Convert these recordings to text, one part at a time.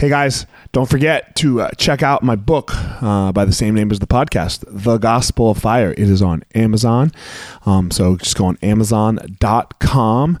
Hey guys, don't forget to uh, check out my book uh, by the same name as the podcast, The Gospel of Fire. It is on Amazon. Um, so just go on amazon.com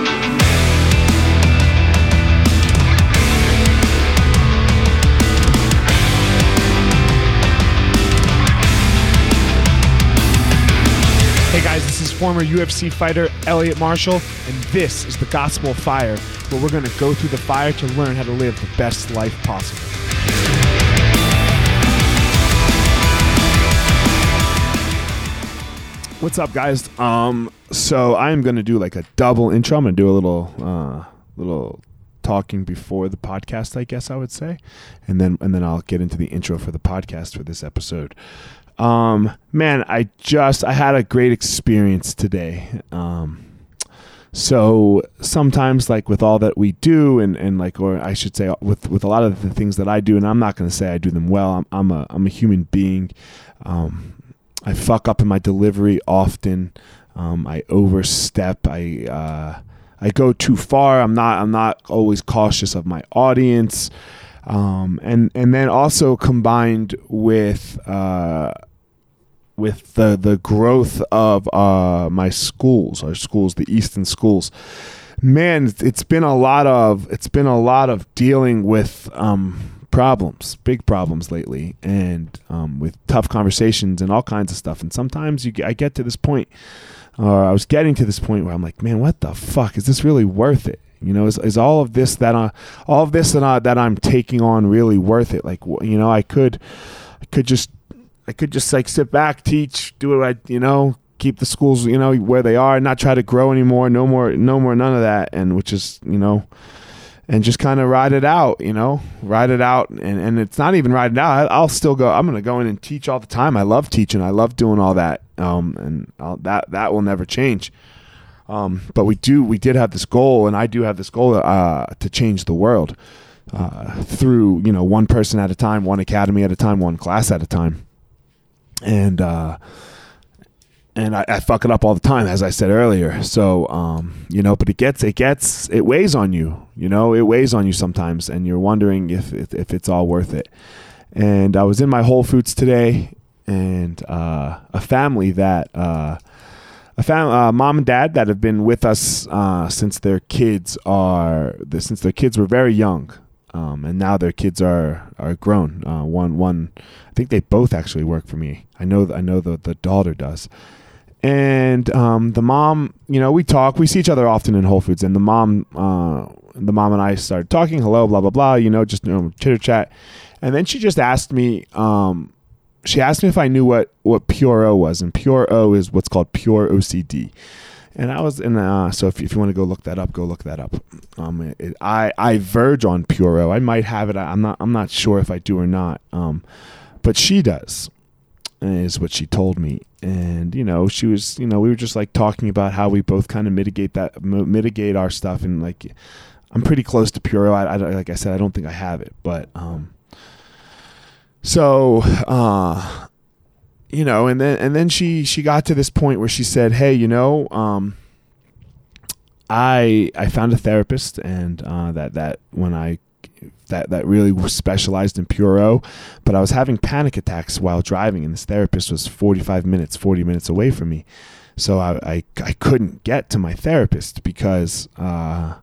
Hey guys, this is former UFC fighter Elliot Marshall, and this is the Gospel Fire, where we're going to go through the fire to learn how to live the best life possible. What's up, guys? Um, so I'm going to do like a double intro. I'm going to do a little, uh, little talking before the podcast, I guess I would say, and then and then I'll get into the intro for the podcast for this episode. Um, man, I just I had a great experience today. Um, so sometimes like with all that we do and, and like or I should say with with a lot of the things that I do and I'm not going to say I do them well. I'm I'm a I'm a human being. Um, I fuck up in my delivery often. Um, I overstep. I uh, I go too far. I'm not I'm not always cautious of my audience. Um, and and then also combined with uh, with the the growth of uh, my schools, our schools, the Easton schools. Man, it's been a lot of it's been a lot of dealing with um, problems, big problems lately, and um, with tough conversations and all kinds of stuff. And sometimes you, I get to this point, or I was getting to this point where I'm like, man, what the fuck is this really worth it? You know, is, is all of this that I, all of this that I, that I'm taking on really worth it? Like, you know, I could, I could just, I could just like sit back, teach, do what I, you know, keep the schools, you know, where they are, not try to grow anymore, no more, no more, none of that, and which is, you know, and just kind of ride it out, you know, ride it out. And, and it's not even ride it out. I'll still go, I'm going to go in and teach all the time. I love teaching. I love doing all that. Um, and I'll, that, that will never change. Um, but we do, we did have this goal and I do have this goal, uh, to change the world, uh, through, you know, one person at a time, one academy at a time, one class at a time. And, uh, and I, I, fuck it up all the time, as I said earlier. So, um, you know, but it gets, it gets, it weighs on you. You know, it weighs on you sometimes, and you're wondering if if, if it's all worth it. And I was in my Whole Foods today, and uh, a family that, uh, a fam- uh, mom and dad that have been with us uh, since their kids are, since their kids were very young. Um, and now their kids are are grown. Uh, one one, I think they both actually work for me. I know I know the the daughter does, and um, the mom, you know, we talk. We see each other often in Whole Foods, and the mom, uh, the mom and I started talking. Hello, blah blah blah. You know, just you know, chitter chat, and then she just asked me. Um, she asked me if I knew what what Pure O was, and Pure O is what's called Pure OCD. And I was in. Uh, so if, if you want to go look that up, go look that up. Um, it, it, I I verge on Pure I might have it. I'm not. I'm not sure if I do or not. Um, but she does is what she told me and you know she was you know we were just like talking about how we both kind of mitigate that mitigate our stuff and like i'm pretty close to Pure O I, I, like i said i don't think i have it but um so uh you know and then and then she she got to this point where she said hey you know um i i found a therapist and uh that that when i that that really specialized in Pure O, but I was having panic attacks while driving, and this therapist was 45 minutes, 40 minutes away from me, so I I, I couldn't get to my therapist because uh,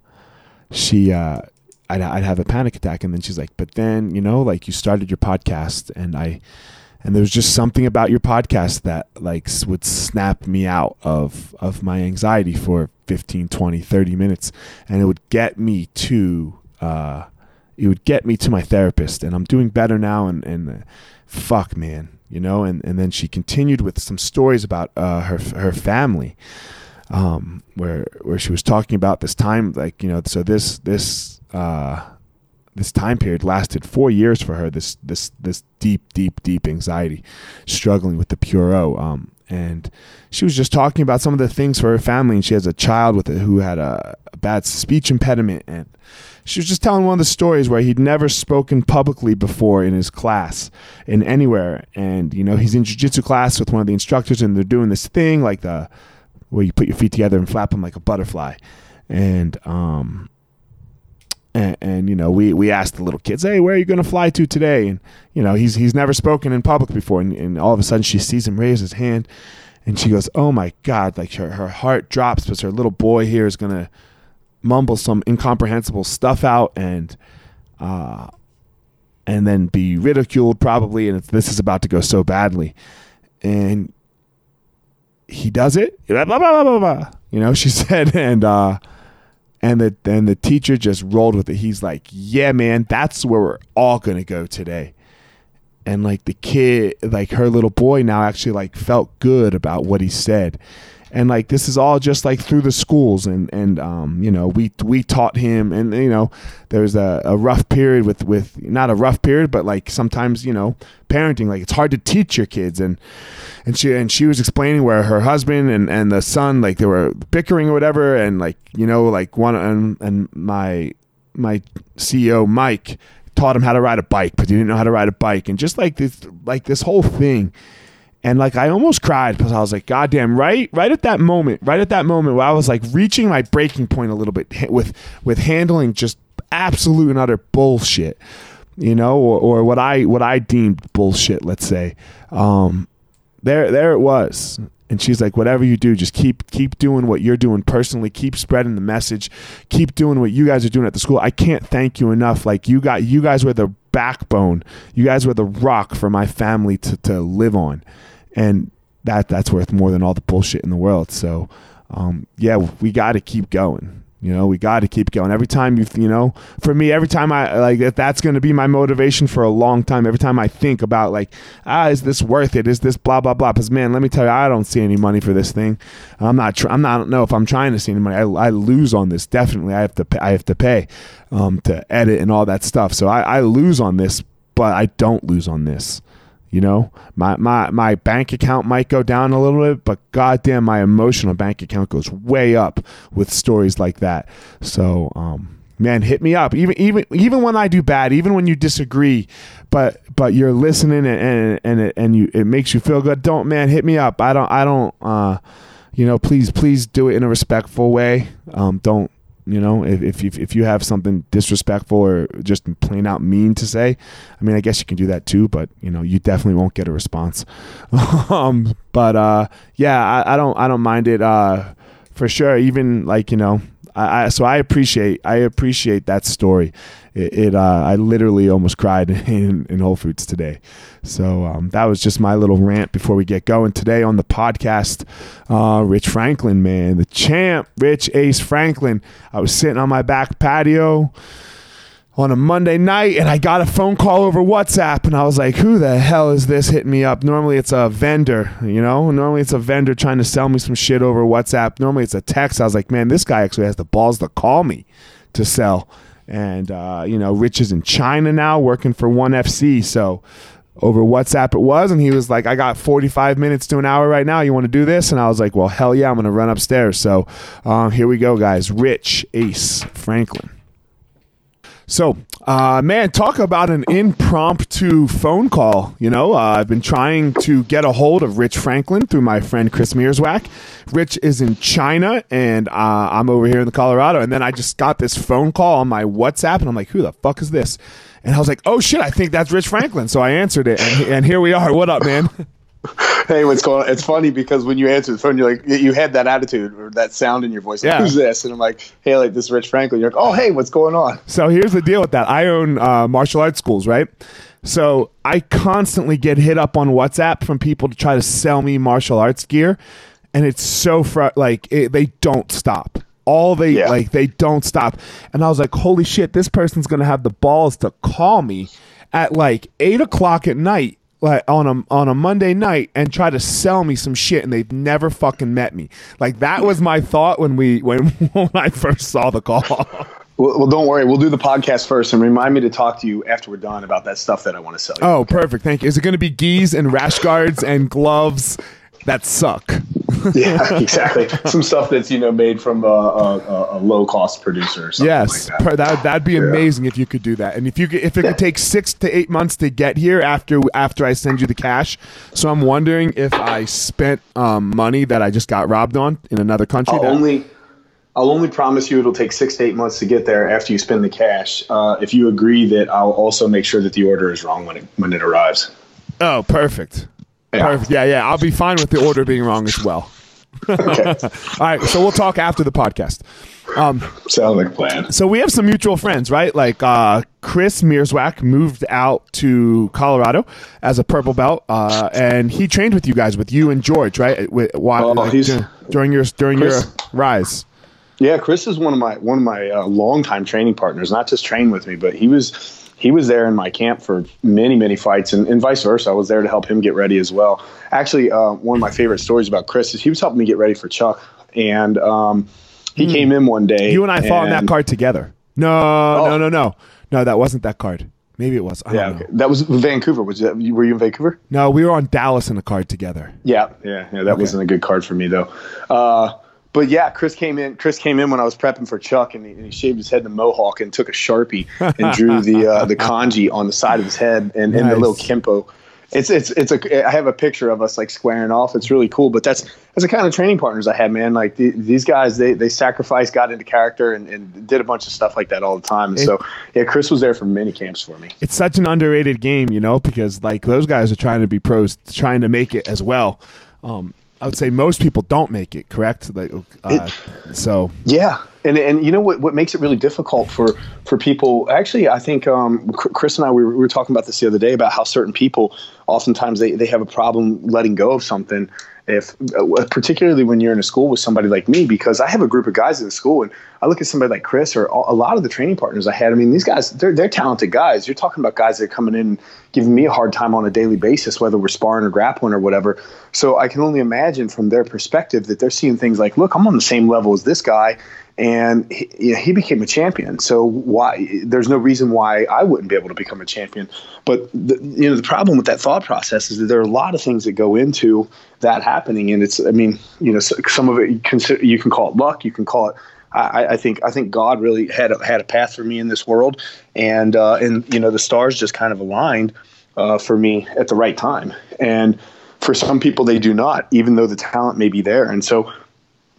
she. Uh, I'd, I'd have a panic attack, and then she's like, "But then, you know, like you started your podcast, and I, and there was just something about your podcast that like would snap me out of of my anxiety for 15 20 30 minutes. And it would get me to uh, it would get me to my therapist. And I'm doing better now and and uh, fuck man you know? And and then she continued with some stories about uh, her her family um, where where she was talking about this time like you know so this this uh, this time period lasted four years for her this this this deep deep deep anxiety struggling with the Pure O um, and she was just talking about some of the things for her family and she has a child with it who had a, a bad speech impediment and she was just telling one of the stories where he'd never spoken publicly before in his class in anywhere and you know he's in jiu-jitsu class with one of the instructors and they're doing this thing like the where you put your feet together and flap them like a butterfly and um and, and, you know we we asked the little kids hey where are you going to fly to today? And you know he's he's never spoken in public before. And, and all of a sudden she sees him raise his hand and she goes oh my god like her, her heart drops because her little boy here is going to mumble some incomprehensible stuff out and uh, and then be ridiculed probably and this is about to go so badly. And he does it. Blah, blah, blah, you know she said and uh and the and the teacher just rolled with it. He's like yeah man that's where we're all gonna go today. And like the kid like her little boy now actually like felt good about what he said and like this is all just like through the schools. And and um, you know we we taught him. And you know there's a, a rough period with with not a rough period but like sometimes you know parenting. Like it's hard to teach your kids. And and she and she was explaining where her husband and and the son like they were bickering or whatever. And like you know like one and and my my CEO Mike taught him how to ride a bike but he didn't know how to ride a bike. And just like this like this whole thing and like I almost cried because I was like, God damn, right, right at that moment, right at that moment where I was like reaching my breaking point a little bit with with handling just absolute and utter bullshit, you know, or, or what I what I deemed bullshit, let's say. Um, there there it was. And she's like, whatever you do, just keep keep doing what you're doing personally. Keep spreading the message. Keep doing what you guys are doing at the school. I can't thank you enough. Like you got you guys were the backbone. You guys were the rock for my family to, to live on. And that that's worth more than all the bullshit in the world. So, um, yeah, we got to keep going. You know, we got to keep going. Every time you, you know, for me, every time I like that, that's going to be my motivation for a long time. Every time I think about like, ah, is this worth it? Is this blah blah blah? Because man, let me tell you, I don't see any money for this thing. I'm not. Tr- I'm not. I don't know if I'm trying to see any money. I, I lose on this. Definitely, I have to. Pay, I have to pay um, to edit and all that stuff. So I, I lose on this, but I don't lose on this. You know, my, my, my bank account might go down a little bit, but goddamn, my emotional bank account goes way up with stories like that. So, um, man, hit me up. Even even even when I do bad, even when you disagree, but but you're listening and and and it, and you it makes you feel good. Don't man, hit me up. I don't I don't. Uh, you know, please please do it in a respectful way. Um, don't you know, if if if you have something disrespectful or just plain out mean to say, I mean, I guess you can do that too. But you know, you definitely won't get a response. um, but uh, yeah, I, I, don't I don't mind it uh, for sure. Even like you know, I, I, so I appreciate I appreciate that story. It, it uh, I literally almost cried in, in Whole Foods today. So um, that was just my little rant before we get going today on the podcast. Uh, Rich Franklin, man, the champ, Rich Ace Franklin. I was sitting on my back patio on a Monday night and I got a phone call over WhatsApp and I was like, who the hell is this hitting me up? Normally it's a vendor, you know? Normally it's a vendor trying to sell me some shit over WhatsApp. Normally it's a text. I was like, man, this guy actually has the balls to call me to sell. And, uh, you know, Rich is in China now working for ONE FC. So over WhatsApp it was. And he was like, I got 45 minutes to an hour right now. You want to do this? And I was like, well, hell yeah, I'm going to run upstairs. So uh, here we go, guys. Rich Ace Franklin. So, uh, man, talk about an impromptu phone call. You know, uh, I've been trying to get a hold of Rich Franklin through my friend Chris Mearswack. Rich is in China, and uh, I'm over here in the Colorado. And then I just got this phone call on my WhatsApp, and I'm like, who the fuck is this? And I was like, oh shit, I think that's Rich Franklin. So I answered it, and, and here we are. What up, man? hey, what's going on? It's funny because when you answer the phone, you're like, you had that attitude or that sound in your voice. Like, yeah. Who's this? And I'm like, hey, like this Rich Franklin. You're like, oh, hey, what's going on? So here's the deal with that. I own uh, martial arts schools, right? So I constantly get hit up on WhatsApp from people to try to sell me martial arts gear, and it's so fr- like it, they don't stop. All they yeah. like they don't stop, and I was like, holy shit, this person's gonna have the balls to call me at like eight o'clock at night like on a on a Monday night and try to sell me some shit and they've never fucking met me. Like that was my thought when we when, when I first saw the call. Well, well, don't worry. We'll do the podcast first and remind me to talk to you after we're done about that stuff that I want to sell you. Oh, okay? perfect. Thank you. Is it going to be gis and rash guards and gloves that suck? yeah, exactly. Some stuff that's you know made from a, a, a low cost producer. yes, like that. that that'd be yeah. amazing if you could do that. And if you could, if it yeah. could take six to eight months to get here after after I send you the cash. So I'm wondering if I spent um, money that I just got robbed on in another country. I'll that- only. I'll only promise you it'll take six to eight months to get there after you spend the cash. Uh, if you agree that I'll also make sure that the order is wrong when it when it arrives. Oh, perfect. Yeah. Perfect. Yeah, yeah. I'll be fine with the order being wrong as well. okay. All right. So we'll talk after the podcast. Um, Sounds like a plan. So we have some mutual friends, right? Like uh, Chris Mearswack moved out to Colorado as a purple belt, uh, and he trained with you guys, with you and George, right? With, while, oh, like, during your during Chris, your rise. Yeah, Chris is one of my one of my uh, longtime training partners. Not just train with me, but he was he was there in my camp for many, many fights, and, and vice versa. I was there to help him get ready as well. Actually, uh, one of my favorite stories about Chris is he was helping me get ready for Chuck, and um, he hmm. came in one day. You and I fought on that card together. No, oh. no, no, no, no. That wasn't that card. Maybe it was. yeah, okay. that was Vancouver. Was that, were you in Vancouver? No, we were on Dallas in a card together. Yeah, yeah, yeah. That okay. wasn't a good card for me though. Uh, but yeah, Chris came in. Chris came in when I was prepping for Chuck, and he, and he shaved his head in a mohawk and took a sharpie and drew the uh, the kanji on the side of his head and, nice. and the little kempo. It's it's it's a. I have a picture of us like squaring off. It's really cool. But that's that's the kind of training partners I had, man. Like the, these guys, they they sacrificed, got into character, and, and did a bunch of stuff like that all the time. And it, so yeah, Chris was there for many camps for me. It's such an underrated game, you know, because like those guys are trying to be pros, trying to make it as well. Um, I would say most people don't make it. Correct? Like, uh, it, so yeah, and and you know what what makes it really difficult for for people actually i think um, chris and i we were, we were, talking about this the other day about how certain people oftentimes they, they have a problem letting go of something if uh, particularly when you're in a school with somebody like me because i have a group of guys in the school and i look at somebody like chris or a lot of the training partners i had i mean these guys they're, they're talented guys. You're talking about guys that are coming in giving me a hard time on a daily basis whether we're sparring or grappling or whatever. So i can only imagine from their perspective that they're seeing things like look i'm on the same level as this guy and he, you know, he, became a champion. So why? There's no reason why I wouldn't be able to become a champion. But the, you know, the problem with that thought process is that there are a lot of things that go into that happening, and it's. I mean, you know, some of it you, consider, you can call it luck, you can call it. I, I, think I think God really had a, had a path for me in this world, and uh, and you know the stars just kind of aligned uh, for me at the right time. And for some people, they do not, even though the talent may be there. And so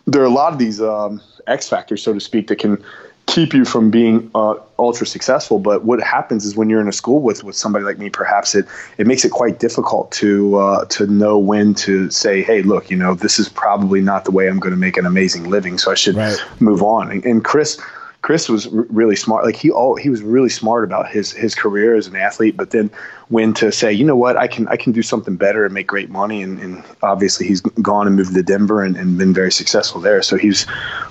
there are a lot of these um, X factors, so to speak, that can keep you from being uh, ultra successful. But what happens is when you're in a school with with somebody like me, perhaps it it makes it quite difficult to uh, to know when to say, hey, look, you know, this is probably not the way I'm going to make an amazing living, so I should right. move on. And, and Chris Chris was r- really smart. Like he all he was really smart about his his career as an athlete, but then when to say, you know what, I can I can do something better and make great money. And, and obviously he's gone and moved to Denver and, and, been very successful there. So he's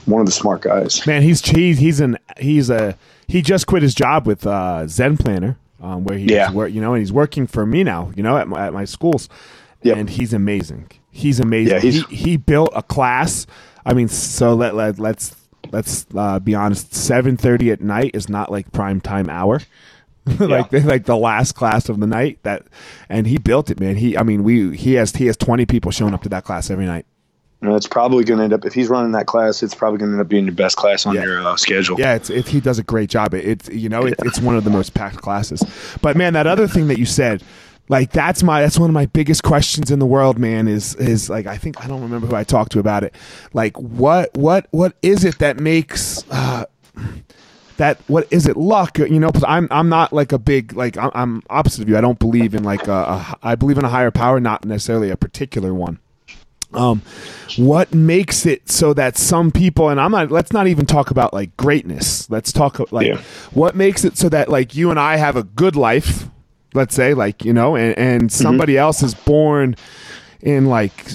one of the smart guys. Man, he's he's he's an he's a he just quit his job with uh, Zen Planner, um, where he yeah. Work, you know, and he's working for me now, you know, at my, at my schools, yep. and he's amazing. He's amazing. Yeah, he's, he he built a class. I mean, so let, let let's let's uh, be honest, seven thirty at night is not like prime time hour. like yeah. like the last class of the night that and he built it man he i mean we he has he has 20 people showing up to that class every night and it's probably going to end up if he's running that class it's probably going to end up being your best class on yeah. your uh, schedule yeah it's, it, he does a great job it, it's you know it, it's one of the most packed classes but man that other thing that you said like that's my that's one of my biggest questions in the world man is is like i think i don't remember who i talked to about it. Like what what what is it that makes uh that what is it luck? You know i'm i'm not like a big like i'm opposite of you. I don't believe in like a, a i believe in a higher power not necessarily a particular one. Um what makes it so that some people and i'm not let's not even talk about like greatness. Let's talk like yeah. what makes it so that like you and i have a good life let's say like you know and, and mm-hmm. somebody mm-hmm. else is born in like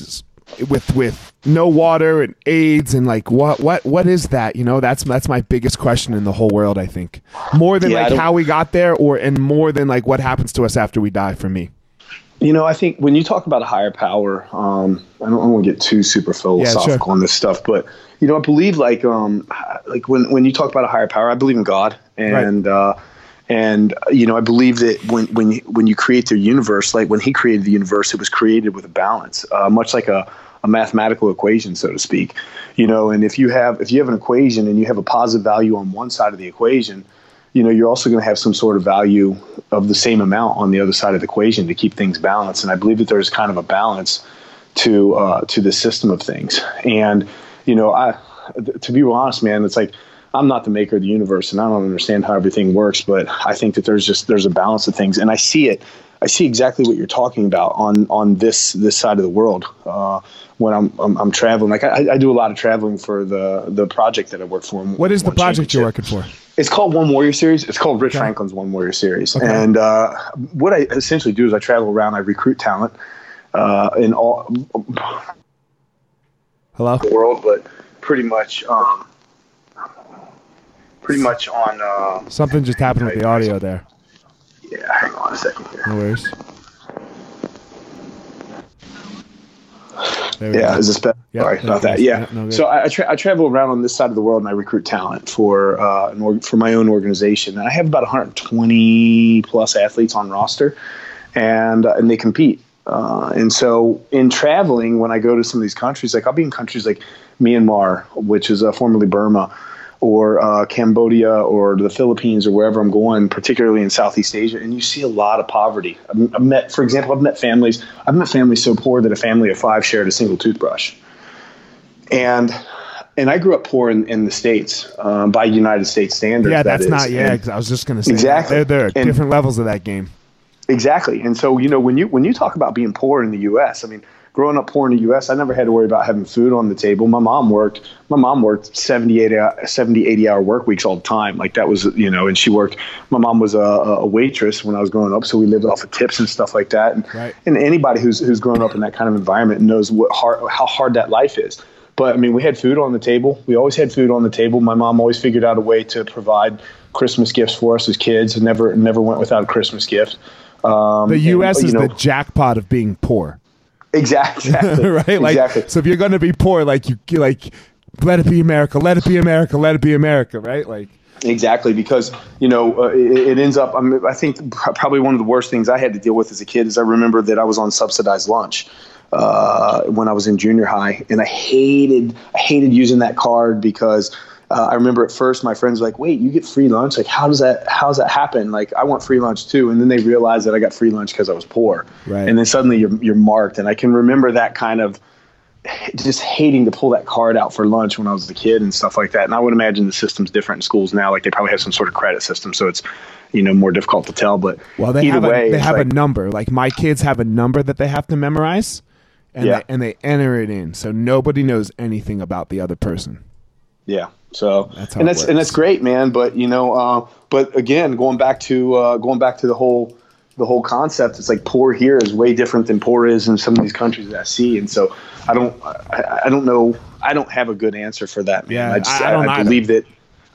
with with no water and AIDS and like what what what is that you know that's that's my biggest question in the whole world I think more than yeah, like how we got there or and more than like what happens to us after we die for me you know I think when you talk about a higher power um, I don't, want to get too super philosophical yeah, sure. on this stuff but you know I believe like um like when when you talk about a higher power I believe in God and right. uh and you know, I believe that when when you, when you create the universe, like when he created the universe, it was created with a balance, uh, much like a, a mathematical equation, so to speak. You know, and if you have if you have an equation and you have a positive value on one side of the equation, you know, you're also going to have some sort of value of the same amount on the other side of the equation to keep things balanced. And I believe that there's kind of a balance to uh, to the system of things. And you know, I to be honest, man, it's like I'm not the maker of the universe and I don't understand how everything works, but I think that there's just there's a balance of things, and I see it. I see exactly what you're talking about on on this this side of the world. Uh, when I'm, I'm, I'm traveling, like I, I, do a lot of traveling for the the project that I work for. What is the project you're working for? It's called One Warrior Series. It's called Rich okay. Franklin's One Warrior Series. Okay. And uh, what I essentially do is I travel around. I recruit talent uh, in all. Hello. The world, but pretty much. Um, pretty much on. Uh, Something just happened with the audio there. Yeah, hang on a second here. No worries. Yeah, is this better? Yep, Sorry about that. Yeah. no so I, I, tra- I, travel around on this side of the world and I recruit talent for uh, or- for my own organization. And I have about 120 plus athletes on roster, and uh, and they compete. Uh, and so in traveling, when I go to some of these countries, like I'll be in countries like Myanmar, which is uh, formerly Burma, or uh, Cambodia or the Philippines or wherever I'm going, particularly in Southeast Asia, and you see a lot of poverty. I've, met, for example, I've met families. I've met families so poor that a family of five shared a single toothbrush, and and I grew up poor in, in the states um, by United States standards. Yeah, that's that not. Yeah, and I was just going to say exactly. There, there are and, different levels of that game. Exactly, and so you know when you when you talk about being poor in the U.S., I mean growing up poor in the U.S., I never had to worry about having food on the table. My mom worked. My mom worked 70, 80, 70, 80 hour work weeks all the time. Like that was, you know, and she worked. My mom was a, a waitress when I was growing up, so we lived off of tips and stuff like that. And, right. and anybody who's who's grown up in that kind of environment knows what hard, how hard that life is. But I mean, we had food on the table. We always had food on the table. My mom always figured out a way to provide Christmas gifts for us as kids, and never never went without a Christmas gift. Um, the U.S. And, is know, the jackpot of being poor. Exactly. right. Like, exactly. So if you're going to be poor, like you like, let it be America. Let it be America. Let it be America. Right. Like. Exactly, because you know uh, it, it, ends up. I, mean, I think probably one of the worst things I had to deal with as a kid is I remember that I was on subsidized lunch uh, when I was in junior high, and I hated I hated using that card because uh, I remember at first my friends were like, "Wait, you get free lunch? Like, how does that how does that happen? Like, I want free lunch too." And then they realized that I got free lunch because I was poor. Right. And then suddenly you're you're marked, and I can remember that kind of just hating to pull that card out for lunch when I was a kid and stuff like that. And I would imagine the system's different in schools now. Like they probably have some sort of credit system, so it's you know more difficult to tell. But well, they have way, a, they have like, a number. Like my kids have a number that they have to memorize, and yeah. they, and they enter it in, so nobody knows anything about the other person. Yeah. So that's and that's and that's great, man. But you know, uh, but again, going back to uh, going back to the whole the whole concept, it's like poor here is way different than poor is in some of these countries that I see, and so I don't I, I don't know I don't have a good answer for that. Man. Yeah, I, just, I, I, I believe that.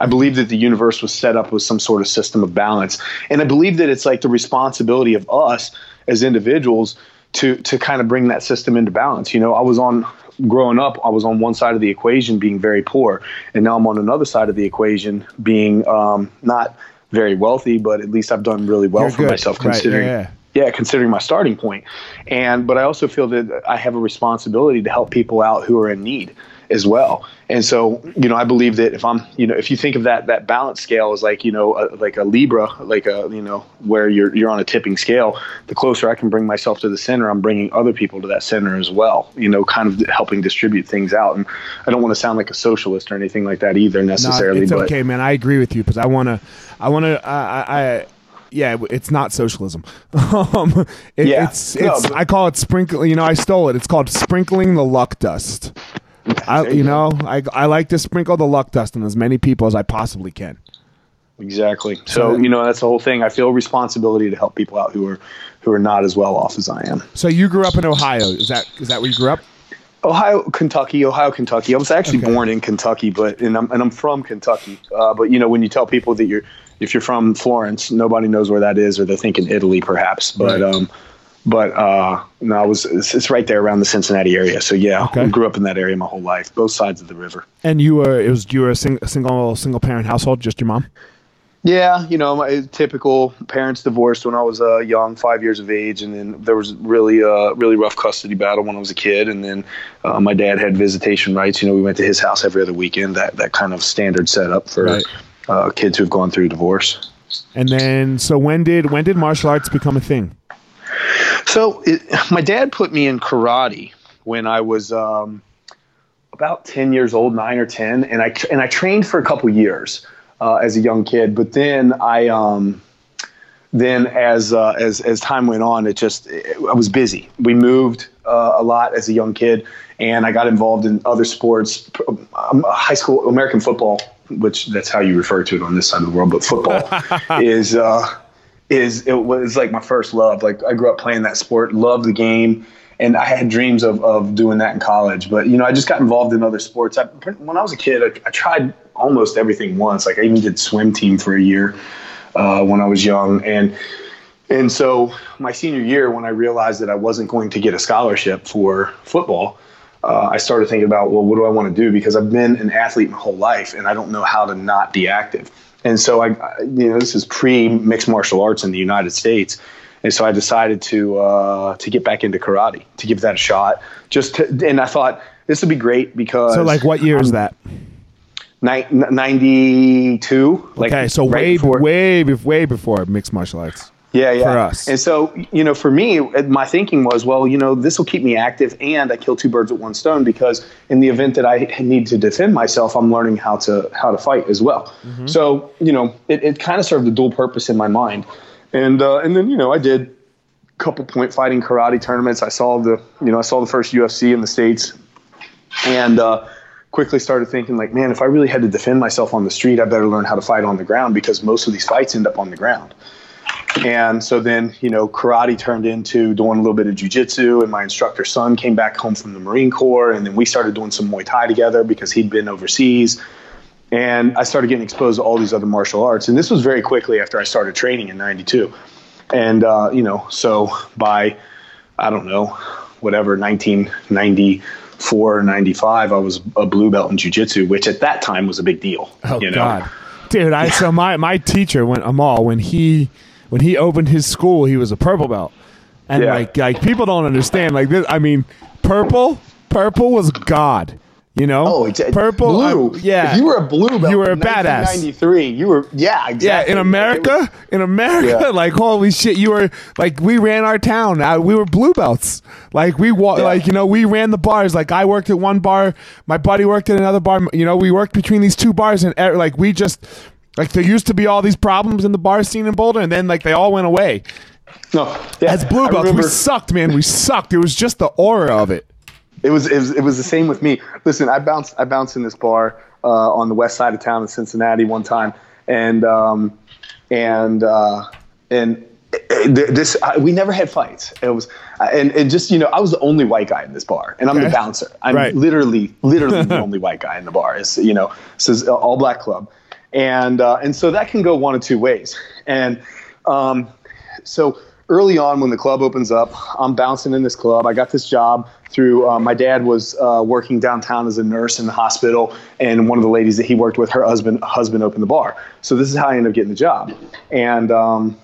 I believe that the universe was set up with some sort of system of balance, and I believe that it's like the responsibility of us as individuals to to kind of bring that system into balance. You know, I was on growing up, I was on one side of the equation being very poor, and now I'm on another side of the equation being um, not very wealthy, but at least I've done really well You're for good. myself considering. Right, yeah, yeah. yeah, considering my starting point, and but I also feel that I have a responsibility to help people out who are in need as well. And so, you know, I believe that if I'm, you know, if you think of that that balance scale as like, you know, a, like a Libra, like a, you know, where you're you're on a tipping scale, the closer I can bring myself to the center, I'm bringing other people to that center as well. You know, kind of helping distribute things out. And I don't want to sound like a socialist or anything like that either necessarily. No, it's but, okay, man. I agree with you because I want to, I want to, I, I yeah, it's not socialism. um, it, yeah, it's, it's no, I call it sprinkling. You know, I stole it. It's called sprinkling the luck dust. I, you know, I, I like to sprinkle the luck dust on as many people as I possibly can. Exactly. So, you know, that's the whole thing. I feel responsibility to help people out who are who are not as well off as I am. So you grew up in Ohio. Is that is that where you grew up? Ohio, Kentucky, Ohio, Kentucky. I was actually okay. born in Kentucky, but and I'm and I'm from Kentucky. Uh, but you know, when you tell people that you're if you're from Florence, nobody knows where that is, or they're thinking Italy, perhaps. But right. um, but uh, no, I was it's, it's, right there around the Cincinnati area. So yeah, okay. I grew up in that area my whole life, both sides of the river. And you were it was you were a, sing, a single single parent household, just your mom. Yeah, you know, my typical parents divorced when I was uh, young, five years of age, and then there was really a uh, really rough custody battle when I was a kid, and then uh, my dad had visitation rights. You know, we went to his house every other weekend. That that kind of standard setup for right. uh, kids who've gone through divorce. And then, so when did when did martial arts become a thing? So it, my dad put me in karate when I was um, about ten years old, nine or ten, and I and I trained for a couple years uh, as a young kid. But then I um, then as uh, as as time went on, it just it, I was busy. We moved uh, a lot as a young kid, and I got involved in other sports, um, high school American football, which that's how you refer to it on this side of the world. But football is uh, is it was like my first love. Like I grew up playing that sport, loved the game, and I had dreams of, of doing that in college. But you know, I just got involved in other sports. I, when I was a kid, I, I, tried almost everything once. Like I even did swim team for a year uh, when I was young, and and so my senior year, when I realized that I wasn't going to get a scholarship for football. Uh, I started thinking about, well, what do I want to do? Because I've been an athlete my whole life, and I don't know how to not be active. And so I, you know, this is pre mixed martial arts in the United States. And so I decided to uh, to get back into karate, to give that a shot. Just to, and I thought this would be great because. So, like, what year is that? 92. Like okay, so right way, before, way, way before mixed martial arts. Yeah, yeah. For us. And so, you know, for me, my thinking was, well, you know, this will keep me active and I kill two birds with one stone because in the event that I need to defend myself, I'm learning how to how to fight as well. Mm-hmm. So, you know, it, it kind of served a dual purpose in my mind. And uh, and then, you know, I did a couple point fighting karate tournaments. I saw the you know I saw the first UFC in the states, and uh, quickly started thinking like, man, if I really had to defend myself on the street, I better learn how to fight on the ground because most of these fights end up on the ground. And so then, you know, karate turned into doing a little bit of jujitsu, and my instructor's son came back home from the Marine Corps, and then we started doing some Muay Thai together because he'd been overseas. And I started getting exposed to all these other martial arts, and this was very quickly after I started training in '92. And uh, you know, so by I don't know, whatever 1994, 95, I was a blue belt in jujitsu, which at that time was a big deal. Oh you know? God, dude! I so my my teacher when Amal when he when he opened his school, he was a purple belt, and Yeah. like like people don't understand. Like this, I mean, purple purple was God. You know, Oh, it's purple. blue. uh, yeah, If you were a blue belt, You were a in badass. 1993. You were, yeah, Yeah, exactly. in Like, America, was- in America, Yeah. like holy shit, you were like we ran our town. Uh, we were blue belts. Like we wa- Yeah. like you know we ran the bars. Like I worked at one bar, my buddy worked at another bar. You know we worked between these two bars, and uh, like we just like there used to be all these problems in the bar scene in Boulder, and then like they all went away. no, yeah, As blue belts, we sucked, man. We sucked. It was just the aura of it. It was, it was it was the same with me. Listen, I bounced I bounced in this bar uh, on the west side of town in Cincinnati one time, and um, and uh, and this I, we never had fights. It was and and just you know I was the only white guy in this bar, and I'm Okay. the bouncer. I'm Right. literally literally the only white guy in the bar. Is you know this is all black club, and uh, and so that can go one of two ways, and um, so early on when the club opens up i'm bouncing in this club. I got this job through uh, my dad was uh, working downtown as a nurse in the hospital and one of the ladies that he worked with her husband husband opened the bar. So this is how i ended up getting the job. And um,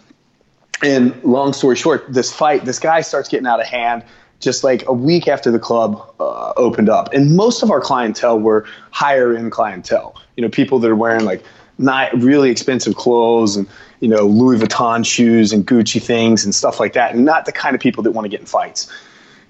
and long story short this fight this guy starts getting out of hand just like a week after the club uh, opened up. And most of our clientele were higher end clientele you know people that are wearing like not really expensive clothes and you know Louis Vuitton shoes and Gucci things and stuff like that, and not the kind of people that want to get in fights.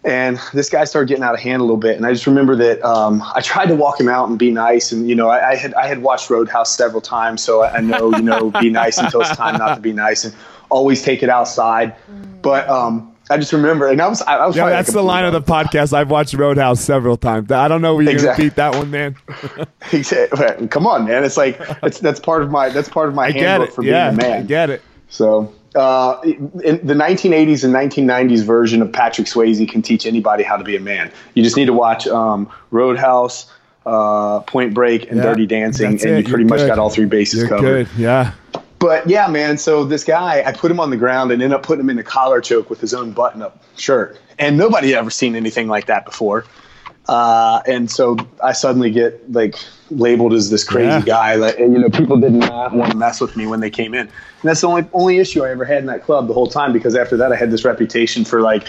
And this guy started getting out of hand a little bit, and I just remember that um, I tried to walk him out and be nice, and you know I, I had I had watched Roadhouse several times, so I, I know you know be nice until it's time not to be nice, and always take it outside. But um, I just remember, and I was I, I was Yeah, that's the line of the podcast. I've watched Roadhouse several times. I don't know where you're Exactly. gonna beat that one, man. He said, "Come on, man! It's like it's, that's part of my that's part of my I get handbook for being a man." I get it. So, uh, in the 1980s and 1990s version of Patrick Swayze can teach anybody how to be a man. You just need to watch um, Roadhouse, uh, Point Break, and Yeah, Dirty Dancing, and it. you pretty You're much good. got all three bases You're covered. good. Yeah. But yeah, man. So this guy, I put him on the ground and ended up putting him in a collar choke with his own button-up shirt, and nobody had ever seen anything like that before. Uh, and so I suddenly get like labeled as this crazy Yeah. guy. Like, and, you know, people did not want to mess with me when they came in, and that's the only only issue I ever had in that club the whole time. Because after that, I had this reputation for like,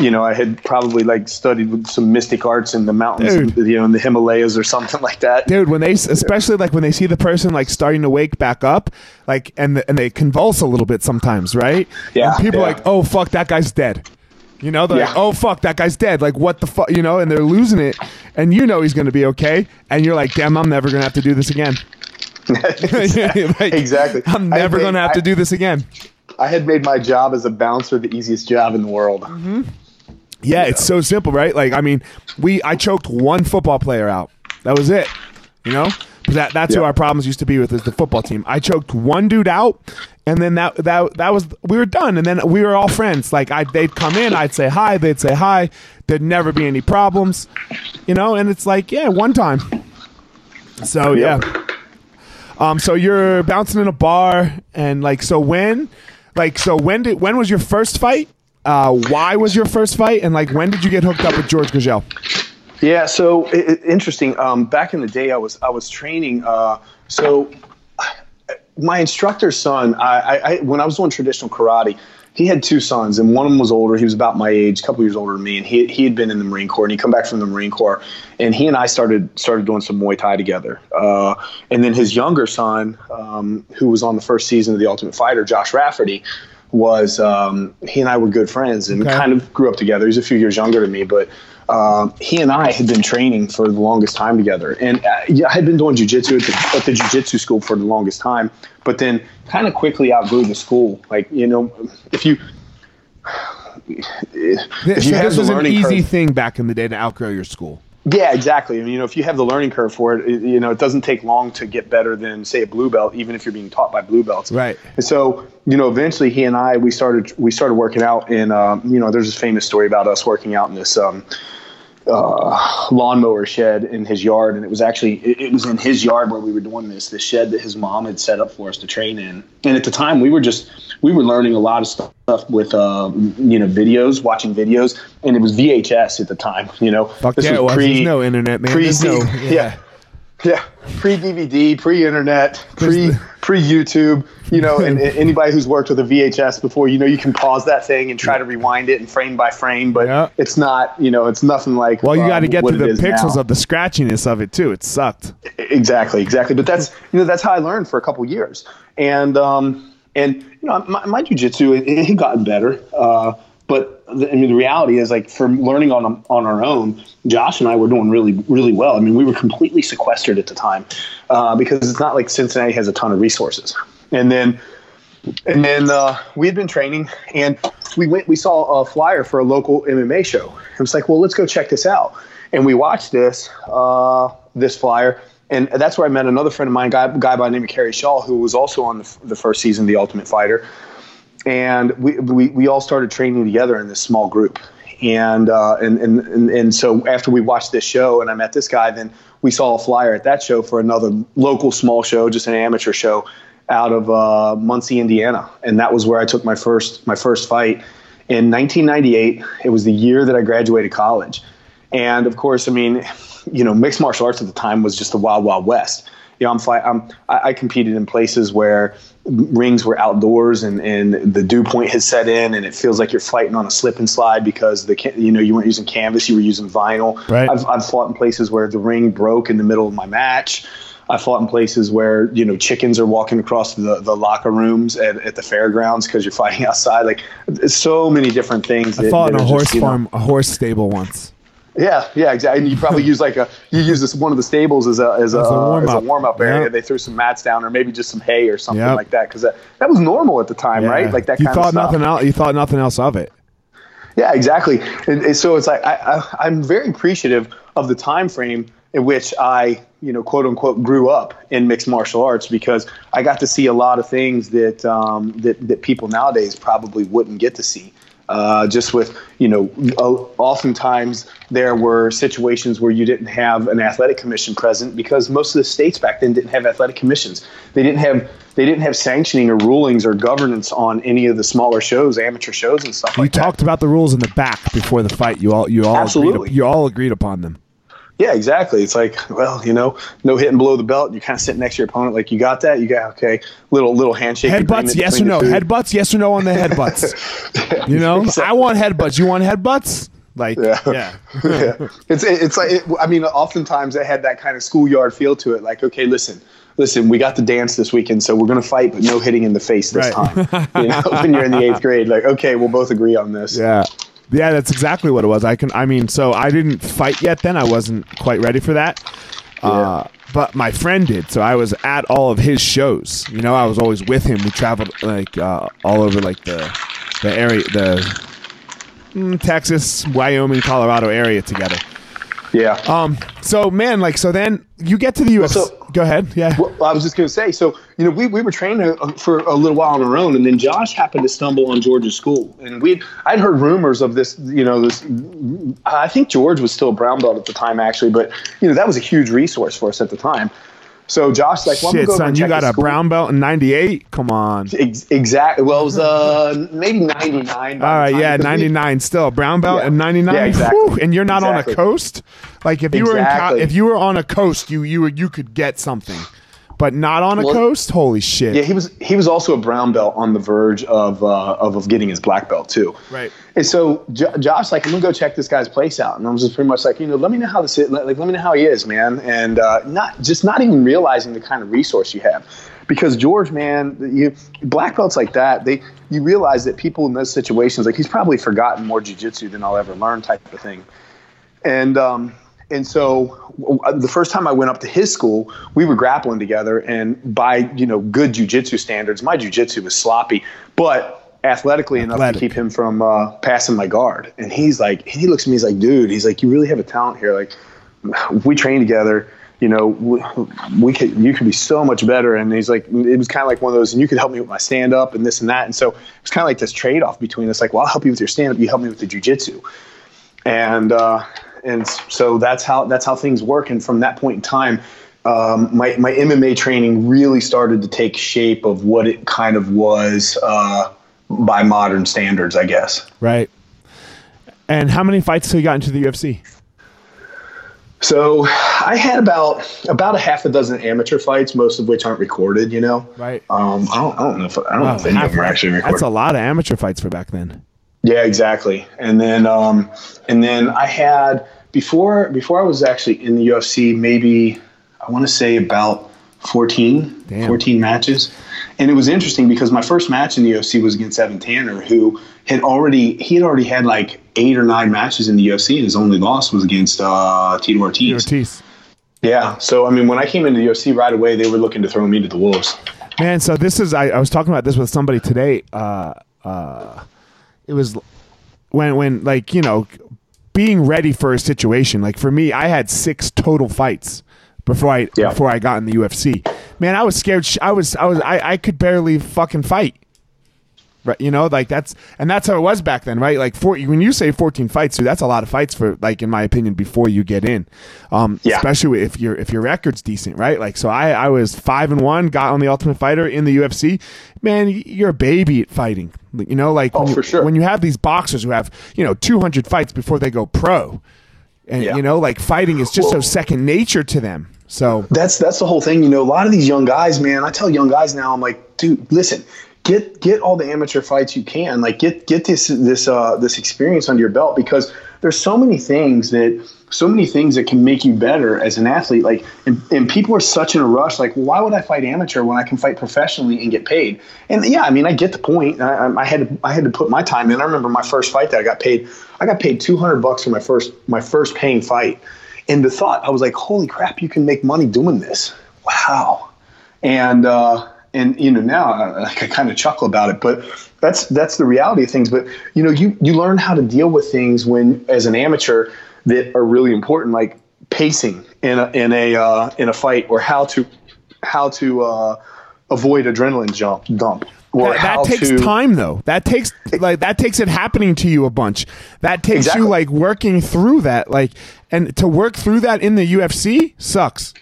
you know, I had probably like studied with some mystic arts in the mountains, Dude. you know, in the Himalayas or something like that. dude when they especially like when they see the person like starting to wake back up like and and they convulse a little bit sometimes right Yeah, and people are yeah. like oh fuck that guy's dead you know they're like oh fuck that guy's dead like what the fuck you know and they're losing it and you know he's gonna be okay and you're like damn i'm never gonna have to do this again Like, exactly. i'm never gonna have I- to do this again I had made my job as a bouncer the easiest job in the world. Mm-hmm. Yeah, it's so simple, right? Like, I mean, we I choked one football player out. That was it. You know, that that's who our problems used to be with is the football team. I choked one dude out, and then that that that was we were done, and then we were all friends. Like, I they'd come in, I'd say hi, they'd say hi. There'd never be any problems, you know. And it's like, yeah, one time. So yeah. Um. So you're bouncing in a bar, and like, so when, like, so when did when was your first fight? Uh, why was your first fight, and like, when did you get hooked up with George Gurgel? Yeah, so i i- interesting. Um, back in the day, I was I was training. Uh, so my instructor's son, I, I, I when I was doing traditional karate, he had two sons, and one of them was older. He was about my age, a couple years older than me, and he he had been in the Marine Corps, and he come back from the Marine Corps, and he and I started started doing some Muay Thai together. Uh, and then his younger son, um, who was on the first season of The Ultimate Fighter, Josh Rafferty. Was um, he and I were good friends and Okay. kind of grew up together. He's a few years younger than me, but um, he and I had been training for the longest time together. And uh, yeah, I had been doing jujitsu at the, at the jujitsu school for the longest time, but then kind of quickly outgrew the school. Like, you know, if you, if you so the learning an easy curve, thing back in the day to outgrow your school. Yeah, exactly. I mean, you know, if you have the learning curve for it, it, you know, it doesn't take long to get better than say a blue belt, even if you're being taught by blue belts. Right. And so, you know, eventually he and I we started we started working out, and um, you know, there's this famous story about us working out in this. Um, uh, lawnmower shed in his yard, and it was actually it, it, was in his yard where we were doing this. The shed that his mom had set up for us to train in, and at the time we were just we were learning a lot of stuff with uh, you know videos, watching videos, and it was VHS at the time. You know, Fuck this yeah, was pre, There's no internet, man. Pre, no, yeah. yeah. Yeah, pre DVD, pre internet, pre pre YouTube. You know, and, and, anybody who's worked with a VHS before, you know, you can pause that thing and try to rewind it and frame by frame, but yeah. it's not. You know, it's nothing like. Well, you um, got to get to the pixels now. of the scratchiness of it too. It sucked. Exactly, exactly. But that's you know that's how I learned for a couple years, and um and you know my, my jujitsu it, it had gotten better. Uh, but the, I mean, the reality is, like, for learning on on our own, Josh and I were doing really, really well. I mean, we were completely sequestered at the time uh, because it's not like Cincinnati has a ton of resources. And then, and then uh, we had been training, and we went. We saw a flyer for a local MMA show. It was like, well, let's go check this out. And we watched this uh, this flyer, and that's where I met another friend of mine, guy guy by the name of Kerry Shaw, who was also on the, the first season of The Ultimate Fighter and we, we, we all started training together in this small group. And, uh, and, and, and, and so after we watched this show and I met this guy, then we saw a flyer at that show for another local small show, just an amateur show out of uh, Muncie, Indiana. And that was where I took my first, my first fight in 1998. It was the year that I graduated college. And of course, I mean, you know, mixed martial arts at the time was just the wild, wild west you know, I'm, fight, I'm I, I competed in places where rings were outdoors and, and the dew point has set in and it feels like you're fighting on a slip and slide because the you know you weren't using canvas you were using vinyl. Right. I've, I've fought in places where the ring broke in the middle of my match. I fought in places where you know chickens are walking across the, the locker rooms at, at the fairgrounds because you're fighting outside. Like so many different things I fought in a horse just, farm know, a horse stable once yeah, yeah, exactly. And you probably use like a you use this one of the stables as a as a, as a warm up warm up area. Yep. They threw some mats down or maybe just some hay or something yep. like that because that, that was normal at the time, yeah. right? Like that. You kind thought of nothing else. You thought nothing else of it. Yeah, exactly. And, and so it's like I, I, I'm very appreciative of the time frame in which I, you know, quote unquote, grew up in mixed martial arts because I got to see a lot of things that um, that that people nowadays probably wouldn't get to see. Uh, just with you know, oftentimes there were situations where you didn't have an athletic commission present because most of the states back then didn't have athletic commissions. They didn't have they didn't have sanctioning or rulings or governance on any of the smaller shows, amateur shows, and stuff. We like talked that. about the rules in the back before the fight. You all you all absolutely agreed, you all agreed upon them. Yeah, exactly. It's like, well, you know, no hitting below the belt. You kind of sit next to your opponent, like you got that. You got okay. Little little handshake. Headbutts, yes or no? Headbutts, yes or no on the headbutts. you know, exactly. I want headbutts. You want headbutts? Like, yeah, yeah. yeah. It's it's like it, I mean, oftentimes it had that kind of schoolyard feel to it. Like, okay, listen, listen, we got the dance this weekend, so we're going to fight, but no hitting in the face this right. time. You know, when you're in the eighth grade, like, okay, we'll both agree on this. Yeah. Yeah, that's exactly what it was. I can. I mean, so I didn't fight yet. Then I wasn't quite ready for that. Yeah. Uh, but my friend did, so I was at all of his shows. You know, I was always with him. We traveled like uh, all over like the the area, the mm, Texas, Wyoming, Colorado area together. Yeah. Um. So man, like, so then you get to the U.S. So, Go ahead. Yeah. Well, I was just going to say. So you know, we, we were training for a little while on our own, and then Josh happened to stumble on George's school, and we I'd heard rumors of this. You know, this. I think George was still a brown belt at the time, actually, but you know that was a huge resource for us at the time. So Josh, like, well, shit, go son, you got a brown belt in '98. Come on. Ex- exactly. Well, it was uh maybe '99. All right, yeah, '99. Still brown belt yeah. in '99. Yeah, exactly. And you're not exactly. on a coast. Like if you exactly. were in, if you were on a coast, you you were, you could get something but not on a well, coast. Holy shit! Yeah, he was he was also a brown belt on the verge of uh, of, of getting his black belt too. Right. And so J- Josh, like, I'm gonna go check this guy's place out, and I was just pretty much like, you know, let me know how this is, like, let me know how he is, man, and uh, not just not even realizing the kind of resource you have. Because George, man, you black belts like that, they you realize that people in those situations, like he's probably forgotten more jujitsu than I'll ever learn, type of thing. And um, and so the first time I went up to his school, we were grappling together, and by you know good jujitsu standards, my jujitsu was sloppy, but athletically Athletic. enough to keep him from uh, passing my guard. And he's like, he looks at me, he's like, dude, he's like, you really have a talent here. Like, we train together. You know, we, we could, you could be so much better. And he's like, it was kind of like one of those, and you could help me with my stand up and this and that. And so it's kind of like this trade off between us. Like, well, I'll help you with your stand up. You help me with the jujitsu. And, uh, and so that's how, that's how things work. And from that point in time, um, my, my MMA training really started to take shape of what it kind of was, uh, by modern standards, I guess. Right. And how many fights have you got into the UFC? So I had about about a half a dozen amateur fights, most of which aren't recorded. You know, right? Um, I don't, I don't know if I don't know if any of them are actually recorded. That's a lot of amateur fights for back then. Yeah, exactly. And then um, and then I had before before I was actually in the UFC, maybe I want to say about 14, Damn. 14 matches. And it was interesting because my first match in the UFC was against Evan Tanner, who had already he had already had like eight or nine matches in the UFC, and his only loss was against uh, Tito Ortiz. Ortiz. Yeah. So I mean, when I came into the UFC right away, they were looking to throw me to the wolves. Man, so this is I, I was talking about this with somebody today. Uh, uh, it was when when like you know being ready for a situation. Like for me, I had six total fights before I yeah. before I got in the UFC. Man, I was scared. I was I was I, I could barely fucking fight. Right, you know, like that's and that's how it was back then, right? Like for when you say 14 fights, dude, that's a lot of fights for like in my opinion before you get in. Um yeah. especially if your if your record's decent, right? Like so I I was 5 and 1, got on the Ultimate Fighter in the UFC. Man, you're a baby at fighting. You know, like oh, when, for you, sure. when you have these boxers who have, you know, 200 fights before they go pro. And yeah. you know, like fighting is just well, so second nature to them. So that's that's the whole thing. You know, a lot of these young guys, man. I tell young guys now, I'm like, dude, listen, get get all the amateur fights you can. Like get get this this uh, this experience under your belt because there's so many things that so many things that can make you better as an athlete. Like and, and people are such in a rush. Like, why would I fight amateur when I can fight professionally and get paid? And yeah, I mean, I get the point. I, I had to I had to put my time in. I remember my first fight that I got paid. I got paid 200 bucks for my first my first paying fight. And the thought, I was like, holy crap, you can make money doing this. Wow. And uh, and you know now I, I kind of chuckle about it, but that's that's the reality of things. But you know, you you learn how to deal with things when as an amateur that are really important, like pacing in a in a uh, in a fight, or how to how to uh, avoid adrenaline jump dump. Or that, that takes to, time though. That takes like that takes it happening to you a bunch. That takes exactly. you like working through that. Like and to work through that in the UFC sucks.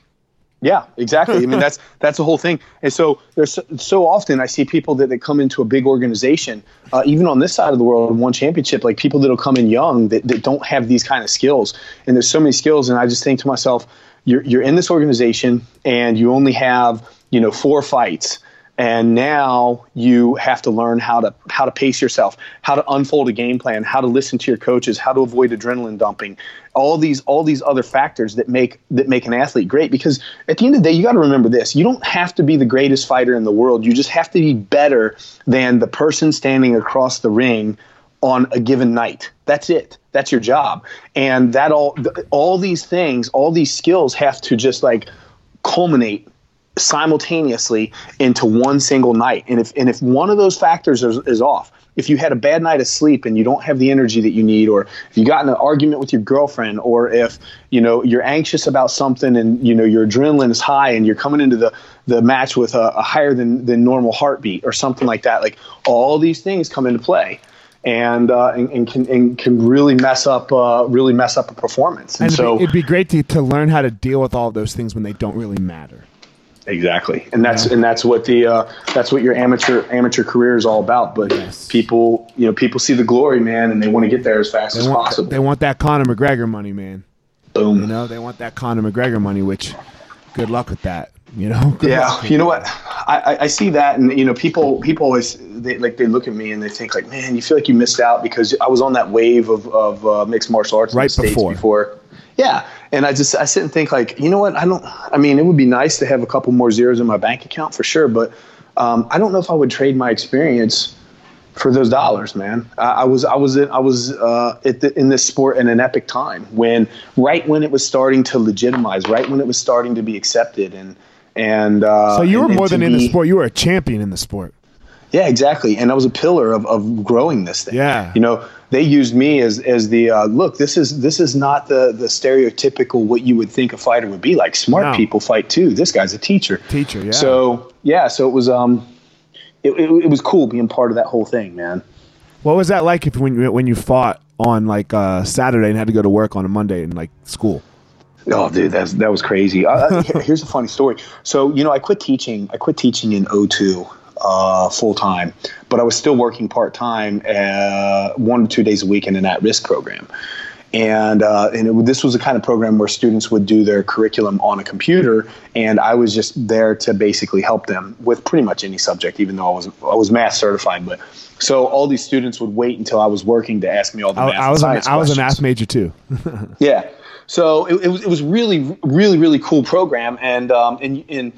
Yeah, exactly. I mean, that's that's the whole thing. And so there's so, so often I see people that, that come into a big organization, uh, even on this side of the world, one championship, like people that'll come in young that, that don't have these kind of skills. And there's so many skills, and I just think to myself, you're you're in this organization and you only have you know four fights and now you have to learn how to how to pace yourself how to unfold a game plan how to listen to your coaches how to avoid adrenaline dumping all these all these other factors that make that make an athlete great. Because at the end of the day you got to remember this you don't have to be the greatest fighter in the world. You just have to be better than the person standing across the ring on a given night. That's it. That's your job. And that all all these things all these skills have to just like culminate simultaneously into one single night. And if and if one of those factors is, is, off, if you had a bad night of sleep and you don't have the energy that you need, or if you got in an argument with your girlfriend, or if you know you're anxious about something and you know your adrenaline is high and you're coming into the the match with a, a higher than than normal heartbeat or something like that, like all these things come into play. And, uh, and, and, can and can really mess up uh, really mess up a performance. And, and so it'd be great to, to learn how to deal with all of those things when they don't really matter. Exactly, and that's yeah. and that's what the uh, that's what your amateur amateur career is all about. But yes. people, you know, people see the glory, man, and they want to get there as fast they as want, possible. They want that Conor McGregor money, man. Boom. You know, they want that Conor McGregor money. Which, good luck with that. You know. Good yeah, you know what? I, I see that, and you know, people people always they like they look at me and they think like, man, you feel like you missed out because I was on that wave of of uh, mixed martial arts right before. before yeah. And I just I sit and think like, you know what? I don't. I mean, it would be nice to have a couple more zeros in my bank account for sure, but um, I don't know if I would trade my experience for those dollars, man. I, I was I was in, I was uh, the, in this sport in an epic time when right when it was starting to legitimize, right when it was starting to be accepted, and and uh, so you were and, more than in the sport. You were a champion in the sport. Yeah, exactly. And I was a pillar of, of growing this thing. Yeah. You know, they used me as as the uh, look. This is this is not the the stereotypical what you would think a fighter would be like. Smart No. people fight too. This guy's a teacher. Teacher, yeah. So yeah, so it was um, it, it, it was cool being part of that whole thing, man. What was that like if when you when you fought on like uh, Saturday and had to go to work on a Monday in like school? Oh, dude, that's that was crazy. Uh, uh, here's a funny story. So, you know, I quit teaching. I quit teaching in 02 uh, full time, but I was still working part time, uh, one to two days a week in an at risk program. And uh, and it, this was the kind of program where students would do their curriculum on a computer, and I was just there to basically help them with pretty much any subject, even though I was I was math certified. But so all these students would wait until I was working to ask me all the I, math. I and was a, I was a math major too. Yeah. So it, it was it was really really really cool program and um and and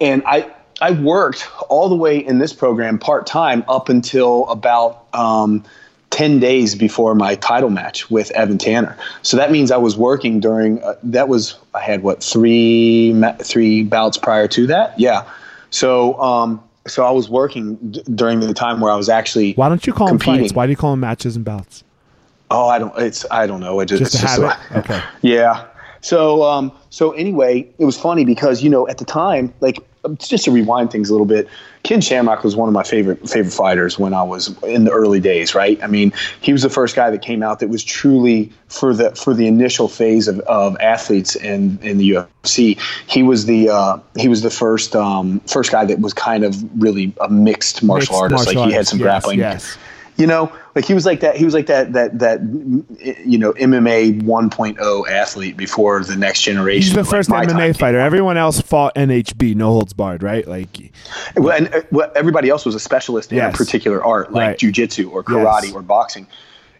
and I I worked all the way in this program part time up until about um 10 days before my title match with Evan Tanner. So that means I was working during uh, that was I had what three three bouts prior to that. Yeah. So um so I was working d- during the time where I was actually Why don't you call them fights? Why do you call them matches and bouts? Oh, I don't. It's I don't know. It just, Just it's a just habit? Okay. Yeah. So um. So anyway, it was funny because you know at the time, like just to rewind things a little bit, Ken Shamrock was one of my favorite favorite fighters when I was in the early days. Right. I mean, he was the first guy that came out that was truly for the for the initial phase of, of athletes in in the UFC. He was the uh, he was the first um, first guy that was kind of really a mixed martial Mixed artist. martial like he had some grappling yes. You know like he was like that he was like that that that you know mma 1.0 athlete before the next generation He's the like first MMA fighter. Everyone else fought NHB, no holds barred, right? Like, well, and uh, well, everybody else was a specialist in Yes. a particular art like Right. jujitsu or karate Yes. or boxing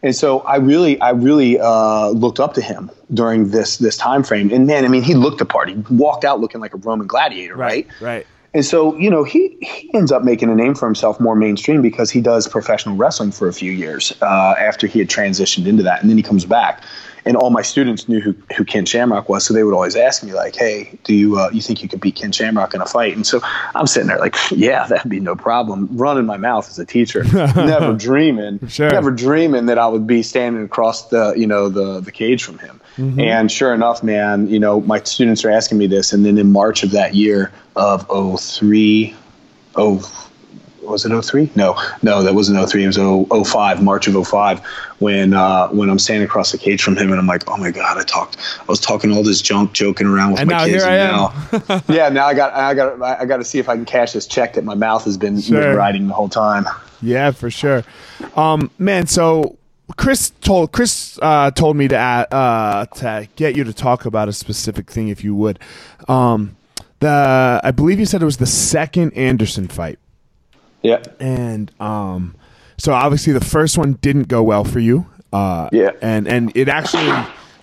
and so I really, I really uh, looked up to him during this this time frame. And man, I mean, he looked the part. He walked out looking like a Roman gladiator, right? right. And so, you know, he, he ends up making a name for himself more mainstream because he does professional wrestling for a few years uh, after he had transitioned into that. And then he comes back. And all my students knew who, who Ken Shamrock was. So they would always ask me, like, hey, do you, uh, you think you could beat Ken Shamrock in a fight? And so I'm sitting there like, yeah, that'd be no problem. Running my mouth as a teacher, never dreaming, Sure. never dreaming that I would be standing across the, you know, the, the cage from him. And sure enough, man, you know, my students are asking me this. And then in March of that year of 03, oh, was it 03? No, no, that wasn't 03. It was 0, 05, March of 05, when uh, when I'm standing across the cage from him, and I'm like, oh my god, I talked, I was talking all this junk, joking around with And my now kids, here and I am. now, yeah, now I got, I got, I got to see if I can cash this check that my mouth has been, Sure. been writing the whole time. Yeah, for sure. Um, man, so Chris told Chris uh, told me to uh, to get you to talk about a specific thing, if you would. Um, the I believe you said it was the second Anderson fight, Yeah, and um, so obviously the first one didn't go well for you. Uh, Yeah. and and it actually,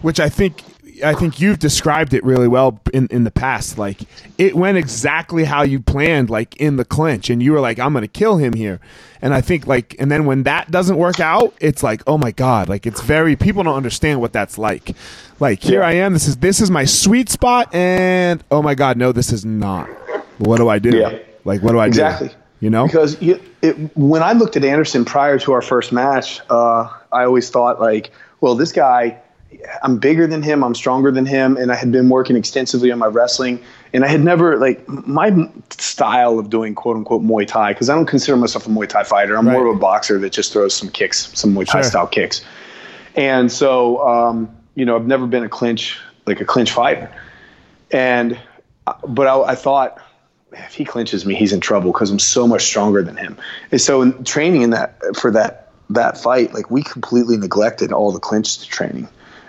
which I think. I think you've described it really well in, in the past. Like it went exactly how you planned, like in the clinch, and you were like, "I'm going to kill him here." And I think like, and then when that doesn't work out, it's like, "Oh my god!" Like it's very people don't understand what that's like. Like here. I am. This is this is my sweet spot, and oh my god, no, this is not. What do I do? Yeah. Like what do I Exactly. do? You know? because you, it, when I looked at Anderson prior to our first match, uh, I always thought like, well, this guy, I'm bigger than him, I'm stronger than him, and I had been working extensively on my wrestling, and I had never like my style of doing quote unquote Muay Thai because I don't consider myself a Muay Thai fighter. I'm more of a boxer that just throws some kicks, some Muay Thai Sure. style kicks, and so um, you know I've never been a clinch like a clinch fighter, and uh, but I, I thought if he clinches me, he's in trouble because I'm so much stronger than him. And so in training in that for that that fight, like we completely neglected all the clinch training.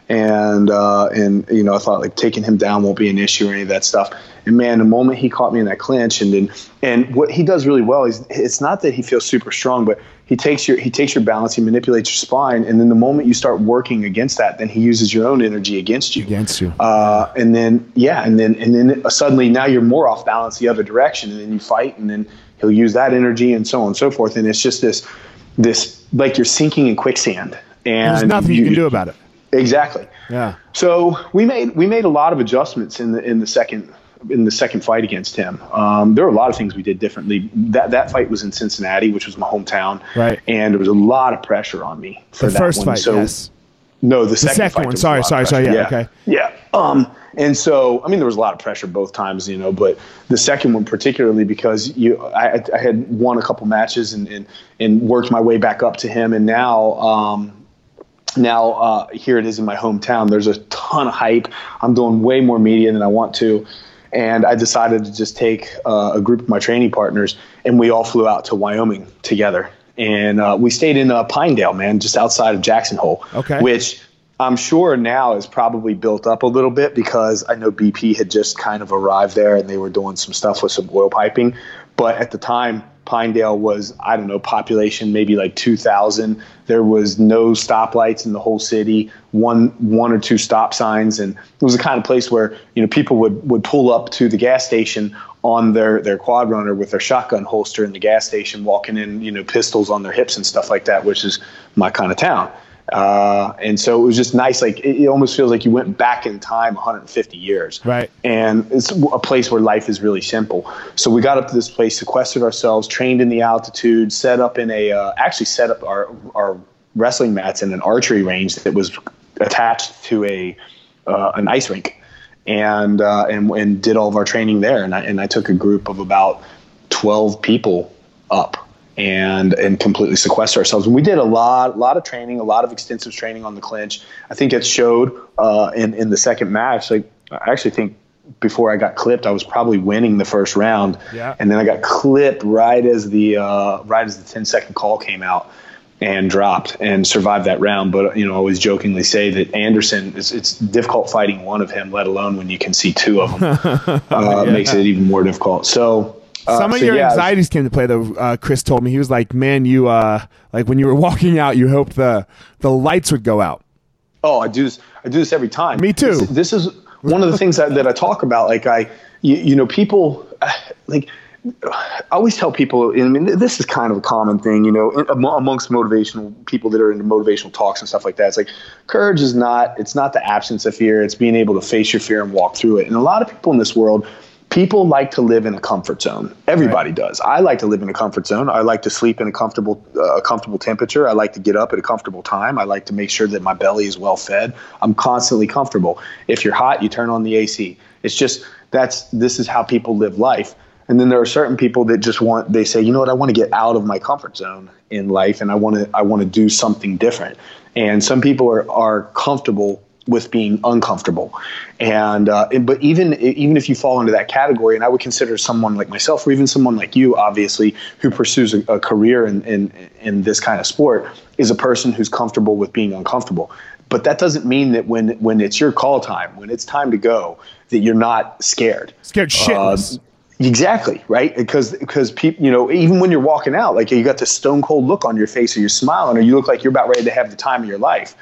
And uh, and you know, I thought like taking him down won't be an issue or any of that stuff. And man, the moment he caught me in that clinch, and then and what he does really well is it's not that he feels super strong, but he takes your he takes your balance, he manipulates your spine, and then the moment you start working against that, then he uses your own energy against you. Against you. Uh, and then yeah, and then and then suddenly now you're more off balance the other direction, and then you fight, and then he'll use that energy, and so on and so forth, and it's just this this like you're sinking in quicksand, and There's nothing you, can do about it. Exactly. Yeah. So we made we made a lot of adjustments in the in the second in the second fight against him. Um, there were a lot of things we did differently. That that fight was in Cincinnati, which was my hometown, right? And there was a lot of pressure on me for the that first one. fight. So, yes. No, the, the second, second fight, one. Sorry, sorry, sorry. Yeah, yeah, okay. Yeah. Um, and so, I mean, there was a lot of pressure both times, you know, but the second one particularly because you, I, I had won a couple matches and, and, and worked my way back up to him, and now, um, now uh, here it is in my hometown. There's a ton of hype. I'm doing way more media than I want to. And I decided to just take uh, a group of my training partners and we all flew out to Wyoming together. And uh, we stayed in uh, Pinedale, man, just outside of Jackson Hole, okay. which I'm sure now is probably built up a little bit because I know BP had just kind of arrived there and they were doing some stuff with some oil piping. But at the time, Pinedale was, I don't know, population maybe like 2,000. There was no stoplights in the whole city, one one or two stop signs, and it was the kind of place where you know people would would pull up to the gas station on their their quad runner with their shotgun holster in the gas station, walking in you know pistols on their hips and stuff like that, which is my kind of town. Uh, and so it was just nice. Like it, it, almost feels like you went back in time 150 years. Right. And it's a place where life is really simple. So we got up to this place, sequestered ourselves, trained in the altitude, set up in a, uh, actually set up our, our wrestling mats in an archery range that was attached to a, uh, an ice rink. And, uh, and, and did all of our training there. And I, and I took a group of about 12 people up and and completely sequester ourselves. And we did a lot, lot of training, a lot of extensive training on the clinch. I think it showed uh, in in the second match. Like I actually think before I got clipped, I was probably winning the first round, yeah. and then I got clipped right as the uh, right as the 10 second call came out. And dropped and survived that round, but you know, I always jokingly say that Anderson it's, it's difficult fighting one of him, let alone when you can see two of them. uh, yeah. Makes it even more difficult. So uh, Some of so your yeah, anxieties came to play. Though uh, Chris told me he was like, "Man, you uh, like when you were walking out, you hoped the the lights would go out." Oh, I do this. I do this every time. Me too. This, this is one of the things that, that I talk about. Like I, you, you know, people like. I always tell people, I mean, this is kind of a common thing, you know, amongst motivational people that are into motivational talks and stuff like that. It's like courage is not, it's not the absence of fear. It's being able to face your fear and walk through it. And a lot of people in this world people like to live in a comfort zone. Everybody right. does. I like to live in a comfort zone. I like to sleep in a comfortable, uh, comfortable temperature. I like to get up at a comfortable time. I like to make sure that my belly is well fed. I'm constantly comfortable. If you're hot, you turn on the AC. It's just that's this is how people live life. And then there are certain people that just want they say, you know what, I want to get out of my comfort zone in life and I want to I want to do something different. And some people are are comfortable with being uncomfortable. And, uh, but even even if you fall into that category, and I would consider someone like myself, or even someone like you, obviously, who pursues a, a career in, in in this kind of sport, is a person who's comfortable with being uncomfortable. But that doesn't mean that when when it's your call time, when it's time to go, that you're not scared. Scared shitless. Uh, Exactly right because because people you know even when you're walking out like you got this stone cold look on your face or you're smiling or you look like you're about ready to have the time of your life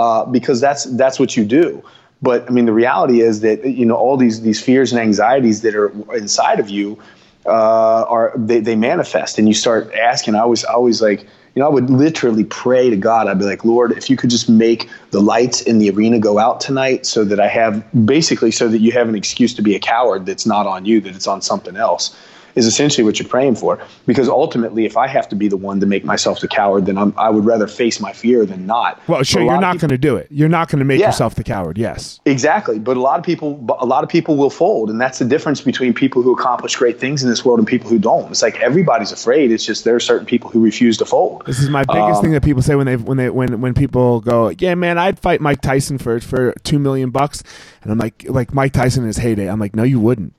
uh, because that's that's what you do. But I mean, the reality is that you know all these these fears and anxieties that are inside of you uh, are they, they manifest, and you start asking. I was always like, you know, I would literally pray to God. I'd be like, Lord, if you could just make the lights in the arena go out tonight, so that I have basically so that you have an excuse to be a coward that's not on you, that it's on something else is essentially what you're praying for. Because ultimately, if I have to be the one to make myself the coward, then I'm, i would rather face my fear than not. Well, sure, you're not going to do it. You're not going to make yeah, yourself the coward. Yes, exactly. But a lot of people, a lot of people will fold, and that's the difference between people who accomplish great things in this world and people who don't. It's like everybody's afraid. It's just there are certain people who refuse to fold. This is my biggest um, thing that people say when they when they when when people go, yeah, man, I'd fight Mike Tyson for for two million bucks, and I'm like, like Mike Tyson in his heyday. I'm like, no, you wouldn't.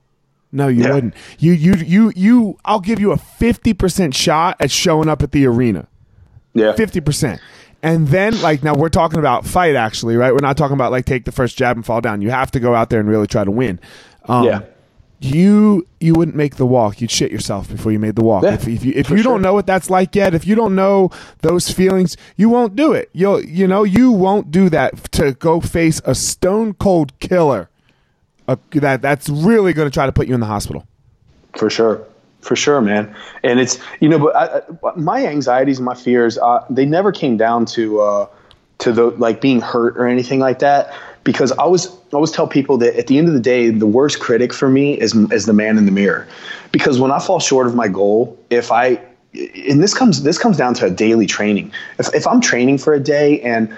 No, you yeah. wouldn't. You you you you I'll give you a 50% shot at showing up at the arena. Yeah. 50%. And then like now we're talking about fight actually, right? We're not talking about like take the first jab and fall down. You have to go out there and really try to win. Um, yeah. You you wouldn't make the walk. You'd shit yourself before you made the walk. Yeah, if, if you if you sure. don't know what that's like yet, if you don't know those feelings, you won't do it. You'll you know you won't do that to go face a stone cold killer a, that that's really going to try to put you in the hospital. For sure, for sure, man. And it's you know, but I, my anxieties and my fears, uh, they never came down to uh, to the like being hurt or anything like that. because I was I always tell people that at the end of the day, the worst critic for me is is the man in the mirror, because when I fall short of my goal, if I and this comes this comes down to a daily training. If if I'm training for a day and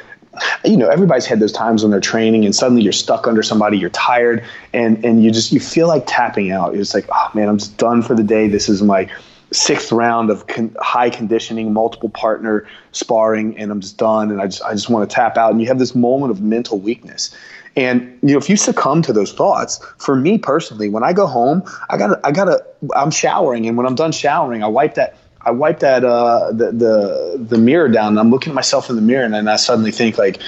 you know everybody's had those times when they're training and suddenly you're stuck under somebody you're tired and and you just you feel like tapping out. It's like oh man i'm just done for the day. This is my sixth round of con- high conditioning multiple partner sparring and i'm just done and i just i just want to tap out. And you have this moment of mental weakness. And you know if you succumb to those thoughts for me personally when i go home i gotta i gotta i'm showering and when i'm done showering i wipe that I wipe that uh, the, the the mirror down. And I'm looking at myself in the mirror, and then I suddenly think like,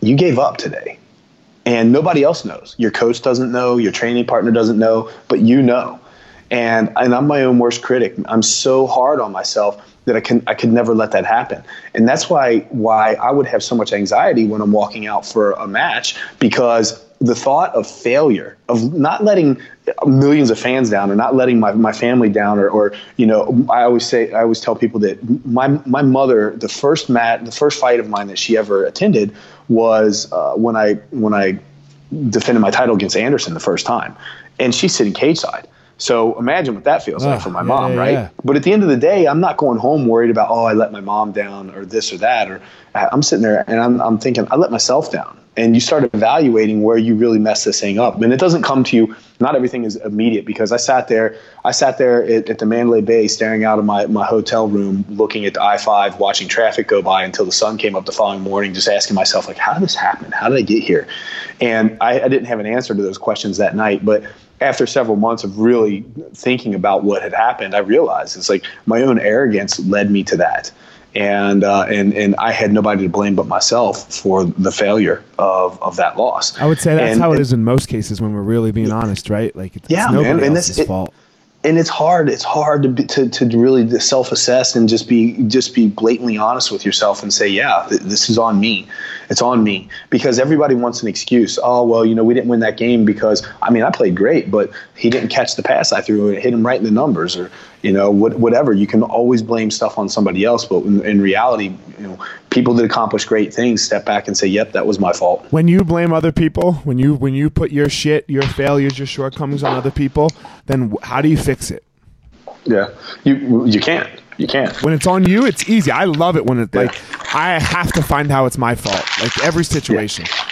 you gave up today, and nobody else knows. Your coach doesn't know. Your training partner doesn't know, but you know. And and I'm my own worst critic. I'm so hard on myself that I can I could never let that happen. And that's why why I would have so much anxiety when I'm walking out for a match because the thought of failure, of not letting millions of fans down or not letting my, my family down or, or, you know, I always say, I always tell people that my, my mother, the first mat, the first fight of mine that she ever attended was uh, when I, when I defended my title against Anderson the first time and she's sitting cage side. So imagine what that feels oh, like for ah, my yeah, mom, yeah, right? Yeah. But at the end of the day, I'm not going home worried about, oh, I let my mom down or this or that. Or uh, I'm sitting there and I'm, I'm thinking, I let myself down and you start evaluating where you really mess this thing up. And it doesn't come to you. Not everything is immediate because I sat there. I sat there at, at the Mandalay Bay, staring out of my, my hotel room, looking at the I five, watching traffic go by until the sun came up the following morning, just asking myself like, how did this happen? How did I get here? And I, I didn't have an answer to those questions that night, but after several months of really thinking about what had happened, I realized it's like my own arrogance led me to that and uh, and and I had nobody to blame but myself for the failure of of that loss. I would say that's and, how it is in most cases when we're really being honest, right? Like it's, yeah, it's nobody man, and else's this, fault. It, and it's hard. It's hard to be, to to really self assess and just be just be blatantly honest with yourself and say, yeah, th- this is on me. It's on me because everybody wants an excuse. Oh well, you know, we didn't win that game because I mean I played great, but he didn't catch the pass I threw. It hit him right in the numbers, or you know, what, whatever. You can always blame stuff on somebody else, but in, in, reality, you know, people that accomplish great things step back and say, "Yep, that was my fault." When you blame other people, when you when you put your shit, your failures, your shortcomings on other people, then how do you fix it? Yeah, you you can't. You can't. When it's on you, it's easy. I love it when it's yeah. like I have to find how it's my fault. Like every situation. Yeah.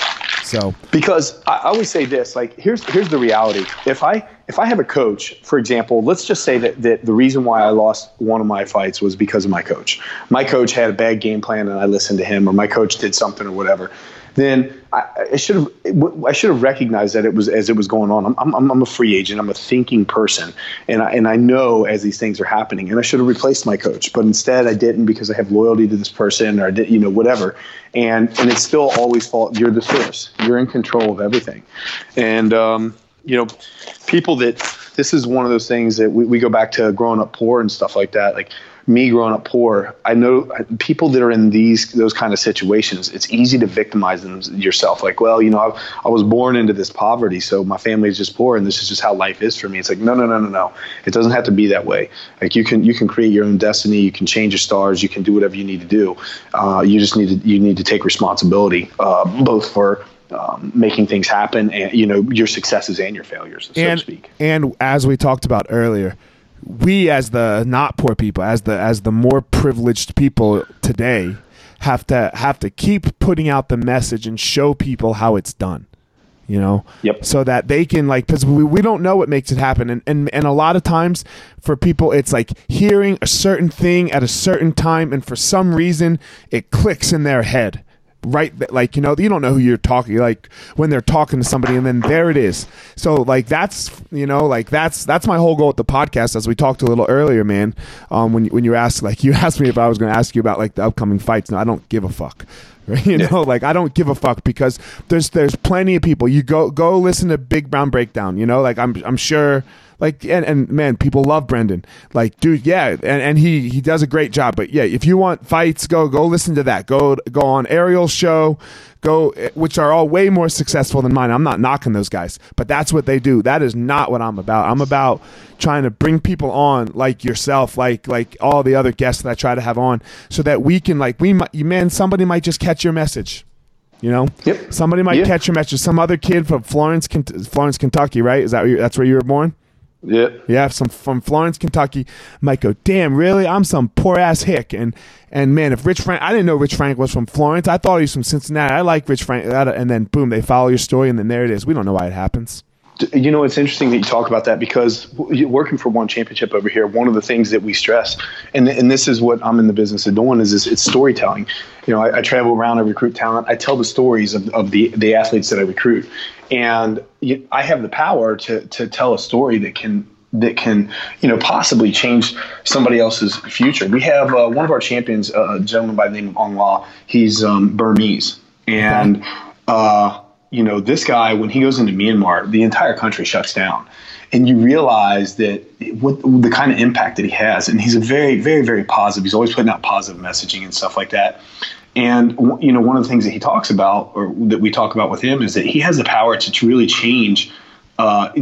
So because I, always say this, like here's here's the reality. If I if I have a coach, for example, let's just say that, that the reason why I lost one of my fights was because of my coach. My coach had a bad game plan and I listened to him, or my coach did something or whatever then I, I should have I should have recognized that it was as it was going on. I'm, I'm, I'm a free agent. I'm a thinking person, and I, and I know as these things are happening. And I should have replaced my coach, but instead I didn't because I have loyalty to this person, or I did you know whatever. And and it's still always fault. You're the source. You're in control of everything, and um, you know people that this is one of those things that we, we go back to growing up poor and stuff like that. Like me growing up poor, I know people that are in these those kind of situations. It's easy to victimize them yourself. Like, well, you know, I, I was born into this poverty, so my family is just poor, and this is just how life is for me. It's like, no, no, no, no, no. It doesn't have to be that way. Like, you can you can create your own destiny. You can change your stars. You can do whatever you need to do. Uh, you just need to you need to take responsibility, uh, both for um, making things happen and you know your successes and your failures so and, to speak and as we talked about earlier we as the not poor people, as the as the more privileged people today, have to have to keep putting out the message and show people how it's done. You know, yep. so that they can like because we, we don't know what makes it happen, and, and and a lot of times for people it's like hearing a certain thing at a certain time, and for some reason it clicks in their head right like you know you don't know who you're talking like when they're talking to somebody and then there it is. So like that's you know like that's that's my whole goal with the podcast as we talked a little earlier man. Um when, when you asked like you asked me if i was going to ask you about like the upcoming fights no i don't give a fuck. Right? you know like i don't give a fuck because there's there's plenty of people. You go go listen to big brown breakdown you know like i'm i'm sure like and, and man, people love Brendan. Like, dude, yeah, and, and he he does a great job. But yeah, if you want fights, go go listen to that. Go go on Ariel's show. Go, which are all way more successful than mine. I'm not knocking those guys, but that's what they do. That is not what I'm about. I'm about trying to bring people on like yourself, like like all the other guests that I try to have on, so that we can like we might, man, somebody might just catch your message You know, Yep. somebody might Yeah. catch your message. some other kid from Florence, Florence, Kentucky, right? Is that where you, that's where you were born? Yeah. Yeah, some from Florence, Kentucky, might go, damn, really? I'm some poor ass hick, and and man, if Rich Frank, I didn't know Rich Frank was from Florence. I thought he was from Cincinnati. I like Rich Frank, and then boom, they follow your story, and then there it is. We don't know why it happens. You know, it's interesting that you talk about that because working for one championship over here, one of the things that we stress, and, and this is what I'm in the business of doing, is, is it's storytelling. You know, I, I travel around, I recruit talent, I tell the stories of, of the, the athletes that I recruit. And you, I have the power to, to tell a story that can that can you know possibly change somebody else's future. We have uh, one of our champions, uh, a gentleman by the name of Aung La. He's um, Burmese, and uh, you know this guy when he goes into Myanmar, the entire country shuts down, and you realize that what the kind of impact that he has, and he's a very very very positive. He's always putting out positive messaging and stuff like that. And you know, one of the things that he talks about, or that we talk about with him, is that he has the power to really change uh,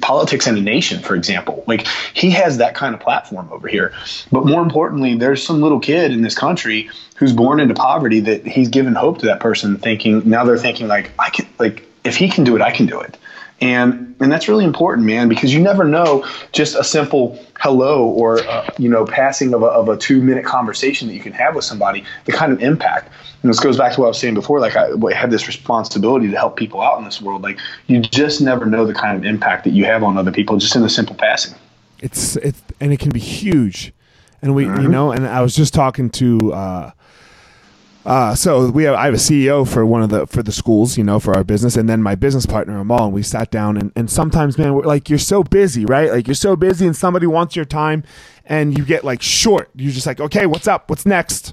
politics in a nation, for example. Like he has that kind of platform over here. But more importantly, there's some little kid in this country who's born into poverty that he's given hope to that person, thinking now they're thinking like I can like if he can do it, I can do it. And and that's really important, man, because you never know just a simple hello or uh, you know passing of a, of a two minute conversation that you can have with somebody, the kind of impact. And this goes back to what I was saying before. Like I, had this responsibility to help people out in this world. Like you just never know the kind of impact that you have on other people just in a simple passing. It's it's and it can be huge, and we you know. And I was just talking to. Uh, uh, so we have, I have a CEO for one of the for the schools, you know, for our business, and then my business partner Amal, and we sat down and, and sometimes, man, we're like you're so busy, right? Like you're so busy, and somebody wants your time, and you get like short. You're just like, okay, what's up? What's next?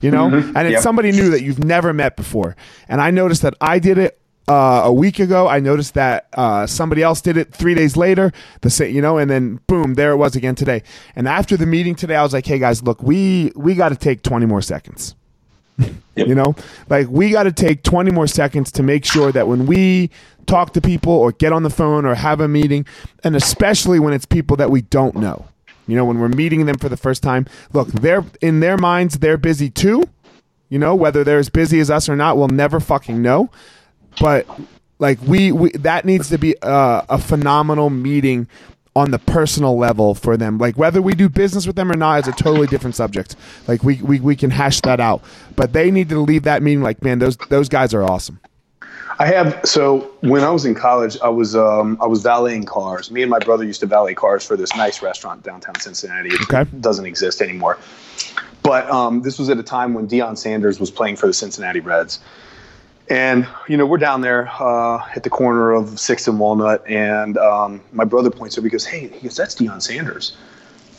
You know, and it's Yep. somebody new that you've never met before. And I noticed that I did it uh, a week ago. I noticed that uh, somebody else did it three days later. The same, you know, and then boom, there it was again today. And after the meeting today, I was like, hey guys, look, we we got to take twenty more seconds. You know, like we got to take 20 more seconds to make sure that when we talk to people or get on the phone or have a meeting, and especially when it's people that we don't know, you know, when we're meeting them for the first time, look, they're in their minds, they're busy too. You know, whether they're as busy as us or not, we'll never fucking know. But like we, we that needs to be a, a phenomenal meeting on the personal level for them. Like whether we do business with them or not is a totally different subject. Like we, we, we can hash that out. But they need to leave that meeting like, man, those those guys are awesome. I have so when I was in college, I was um, I was valeting cars. Me and my brother used to valet cars for this nice restaurant downtown Cincinnati. It Okay. doesn't exist anymore. But um, this was at a time when Deion Sanders was playing for the Cincinnati Reds. And you know we're down there uh, at the corner of Sixth and Walnut, and um, my brother points over. He goes, "Hey, he goes, that's Deion Sanders."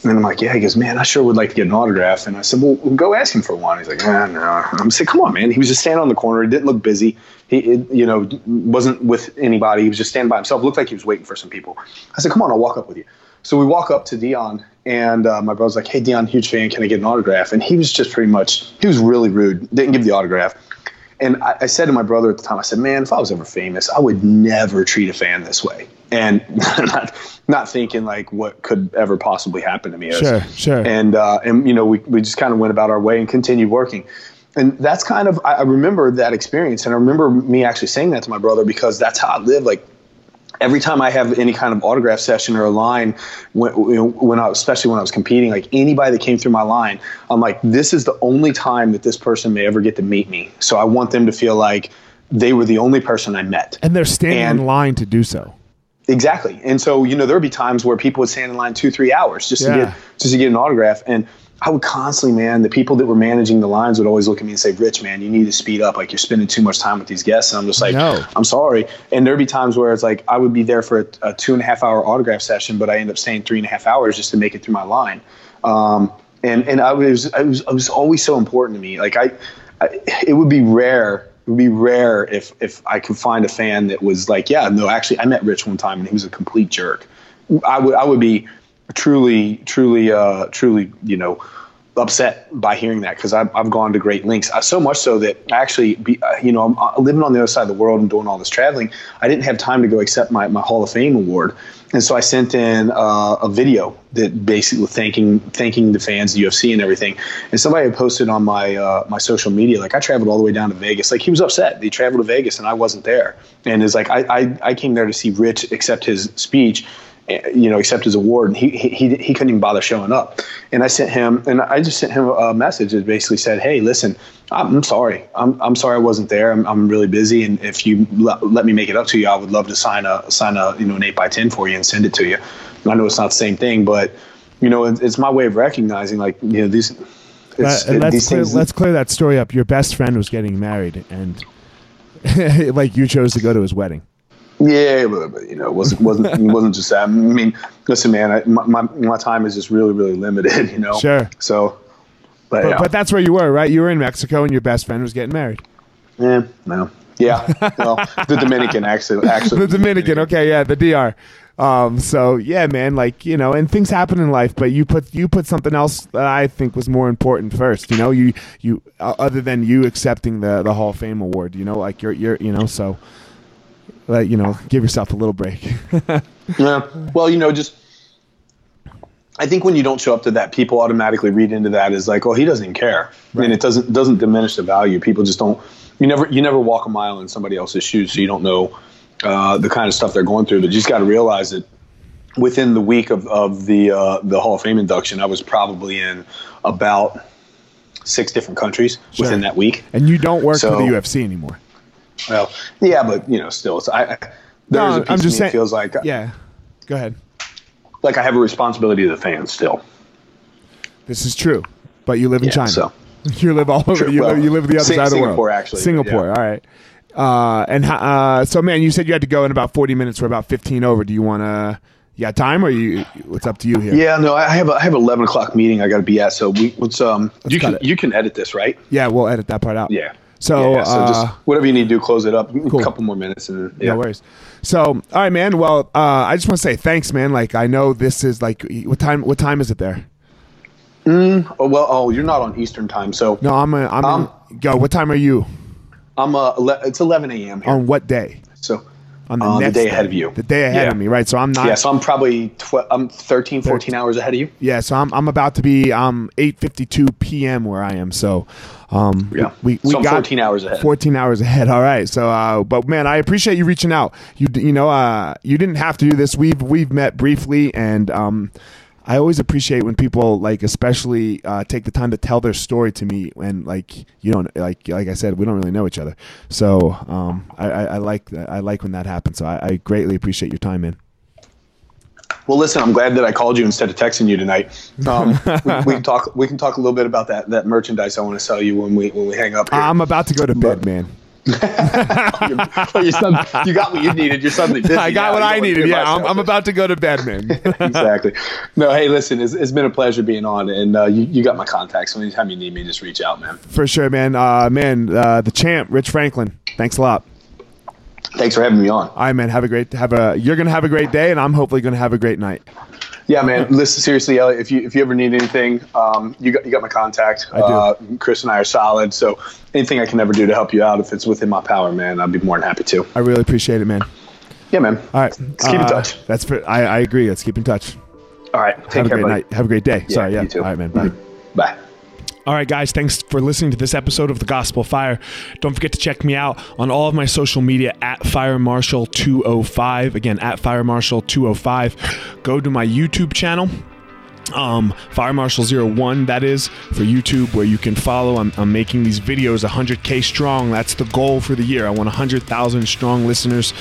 And I'm like, "Yeah." He goes, "Man, I sure would like to get an autograph." And I said, "Well, go ask him for one." He's like, "Ah, no." I'm saying, "Come on, man." He was just standing on the corner. He didn't look busy. He, it, you know, wasn't with anybody. He was just standing by himself. Looked like he was waiting for some people. I said, "Come on, I'll walk up with you." So we walk up to Deion, and uh, my brother's like, "Hey, Deion, huge fan. Can I get an autograph?" And he was just pretty much he was really rude. Didn't give the autograph. And I, I said to my brother at the time, I said, "Man, if I was ever famous, I would never treat a fan this way." And not, not thinking like what could ever possibly happen to me. Sure, sure. And uh, and you know, we we just kind of went about our way and continued working. And that's kind of I I remember that experience, and I remember me actually saying that to my brother because that's how I live. Like every time I have any kind of autograph session or a line, when, you know, when I, especially when I was competing, like anybody that came through my line, I'm like, this is the only time that this person may ever get to meet me. So I want them to feel like they were the only person I met. And they're standing And- in line to do so. Exactly. And so, you know, there would be times where people would stand in line two, three hours just Yeah. to get just to get an autograph. And I would constantly, man, the people that were managing the lines would always look at me and say, Rich, man, you need to speed up. Like you're spending too much time with these guests. And I'm just like, No. I'm sorry. And there'd be times where it's like I would be there for a, a two and a half hour autograph session, but I end up staying three and a half hours just to make it through my line. Um, and and I was I was I was always so important to me. Like I, I it would be rare it would be rare if if I could find a fan that was like, yeah, no, actually, I met Rich one time and he was a complete jerk. I would I would be truly truly uh, truly you know upset by hearing that because I've, I've gone to great lengths. Uh, so much so that actually, be, uh, you know, I'm uh, living on the other side of the world and doing all this traveling. I didn't have time to go accept my, my Hall of Fame award. And so I sent in uh, a video that basically thanking thanking the fans, the UFC, and everything. And somebody had posted on my uh, my social media, like I traveled all the way down to Vegas. Like he was upset. He traveled to Vegas and I wasn't there. And it's like I, I, I came there to see Rich accept his speech you know, accept his award, and he, he he couldn't even bother showing up. And I sent him, and I just sent him a message that basically said, "Hey, listen, I'm sorry. I'm, I'm sorry I wasn't there. I'm, I'm really busy, and if you let, let me make it up to you, I would love to sign a sign a you know an eight by ten for you and send it to you. I know it's not the same thing, but you know, it's my way of recognizing like you know these. let's, clear, let's clear that story up. Your best friend was getting married, and like you chose to go to his wedding. Yeah, but, you know, it wasn't wasn't it wasn't just that. I mean, listen, man, I, my my time is just really really limited. You know. Sure. So, but but, yeah. but that's where you were, right? You were in Mexico, and your best friend was getting married. Yeah. No. Yeah. well, the Dominican actually. Actually, the Dominican. Okay. Yeah. The DR. Um, so yeah, man, like you know, and things happen in life, but you put you put something else that I think was more important first. You know, you you uh, other than you accepting the the Hall of Fame award. You know, like you're you're you know so let you know, give yourself a little break. yeah. Well, you know, just I think when you don't show up to that, people automatically read into that as like, oh, he doesn't care. Right. Mean, it doesn't doesn't diminish the value. People just don't. You never you never walk a mile in somebody else's shoes, so you don't know uh, the kind of stuff they're going through. But you just got to realize that within the week of, of the uh, the Hall of Fame induction, I was probably in about six different countries sure. within that week. And you don't work so, for the UFC anymore. Well, yeah, but you know, still, it's I. no, I'm just saying. feels like yeah. Go ahead. Like I have a responsibility to the fans still. This is true, but you live in yeah, China. So. You live all over. You, well, live, you live the other Sing- side of the world. Singapore, actually. Singapore. Yeah. All right. Uh, and uh, so, man, you said you had to go in about forty minutes. We're about fifteen over. Do you want to? You got time, or you? What's up to you here? Yeah, no, I have a, I have an eleven o'clock meeting I got to be at. So we, let's um, let's you can it. you can edit this, right? Yeah, we'll edit that part out. Yeah. So, yeah, so uh, just whatever you need to do, close it up. Cool. A couple more minutes, and yeah. no worries. So, all right, man. Well, uh, I just want to say thanks, man. Like, I know this is like what time? What time is it there? Mm, oh, well, oh, you're not on Eastern time, so no. I'm. A, I'm. Um, go. What time are you? I'm. Uh, it's 11 a.m. Here. On what day? So on the, uh, next the day, day ahead of you. The day ahead yeah. of me, right? So I'm not. Yeah, so I'm probably tw- I'm 13, 14 hours ahead of you. Yeah, so I'm I'm about to be um 8:52 p.m. where I am. So um yeah, we we so got 14 hours ahead. 14 hours ahead. All right. So uh, but man, I appreciate you reaching out. You you know uh you didn't have to do this. We've we've met briefly and um I always appreciate when people like, especially uh, take the time to tell their story to me. And like, you don't like, like I said, we don't really know each other. So um, I, I, I, like. I like when that happens. So I, I greatly appreciate your time, man. Well, listen, I'm glad that I called you instead of texting you tonight. Um, we, we, can talk. We can talk a little bit about that that merchandise I want to sell you when we when we hang up. Here. I'm about to go to bed, but, man. You got what you needed. You're suddenly busy. I got now. what I needed. Yeah, I'm, I'm, about to go to bed, man. exactly. No, hey, listen, it's, it's been a pleasure being on, and uh, you, you got my contacts. So anytime you need me, just reach out, man. For sure, man. Uh, man, uh, the champ, Rich Franklin. Thanks a lot. Thanks for having me on. All right, man. Have a great have a. You're gonna have a great day, and I'm hopefully gonna have a great night. Yeah, man. Listen, seriously, Elliott. If you if you ever need anything, um, you got you got my contact. I do. Uh, Chris and I are solid. So anything I can ever do to help you out, if it's within my power, man, I'd be more than happy to. I really appreciate it, man. Yeah, man. All right, let's keep uh, in touch. That's for. I, I agree. Let's keep in touch. All right. Take have care, a great buddy. night. Have a great day. Yeah, Sorry. Yeah. You too. All right, man. Bye. Bye. All right, guys, thanks for listening to this episode of The Gospel Fire. Don't forget to check me out on all of my social media at Fire Marshal 205. Again, at Fire Marshal 205. Go to my YouTube channel um, Fire Marshal 01, that is, for YouTube, where you can follow. I'm, I'm, making these videos 100K strong. That's the goal for the year. I want 100,000 strong listeners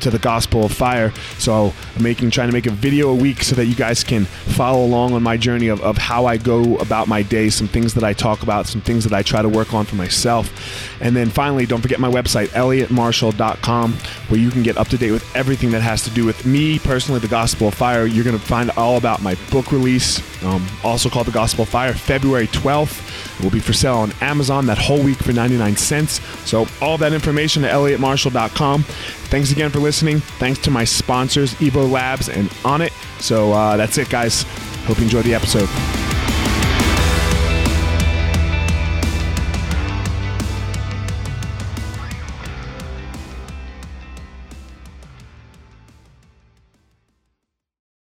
to the Gospel of Fire. So I'm making, trying to make a video a week so that you guys can follow along on my journey of, of how I go about my day, some things that I talk about, some things that I try to work on for myself. And then finally, don't forget my website, elliottmarshall.com, where you can get up to date with everything that has to do with me personally, the Gospel of Fire. You're going to find all about my book release um, also called The Gospel Fire, February 12th. It will be for sale on Amazon that whole week for 99 cents. So, all that information at elliottmarshall.com. Thanks again for listening. Thanks to my sponsors, Evo Labs and Onnit. So, uh, that's it, guys. Hope you enjoyed the episode.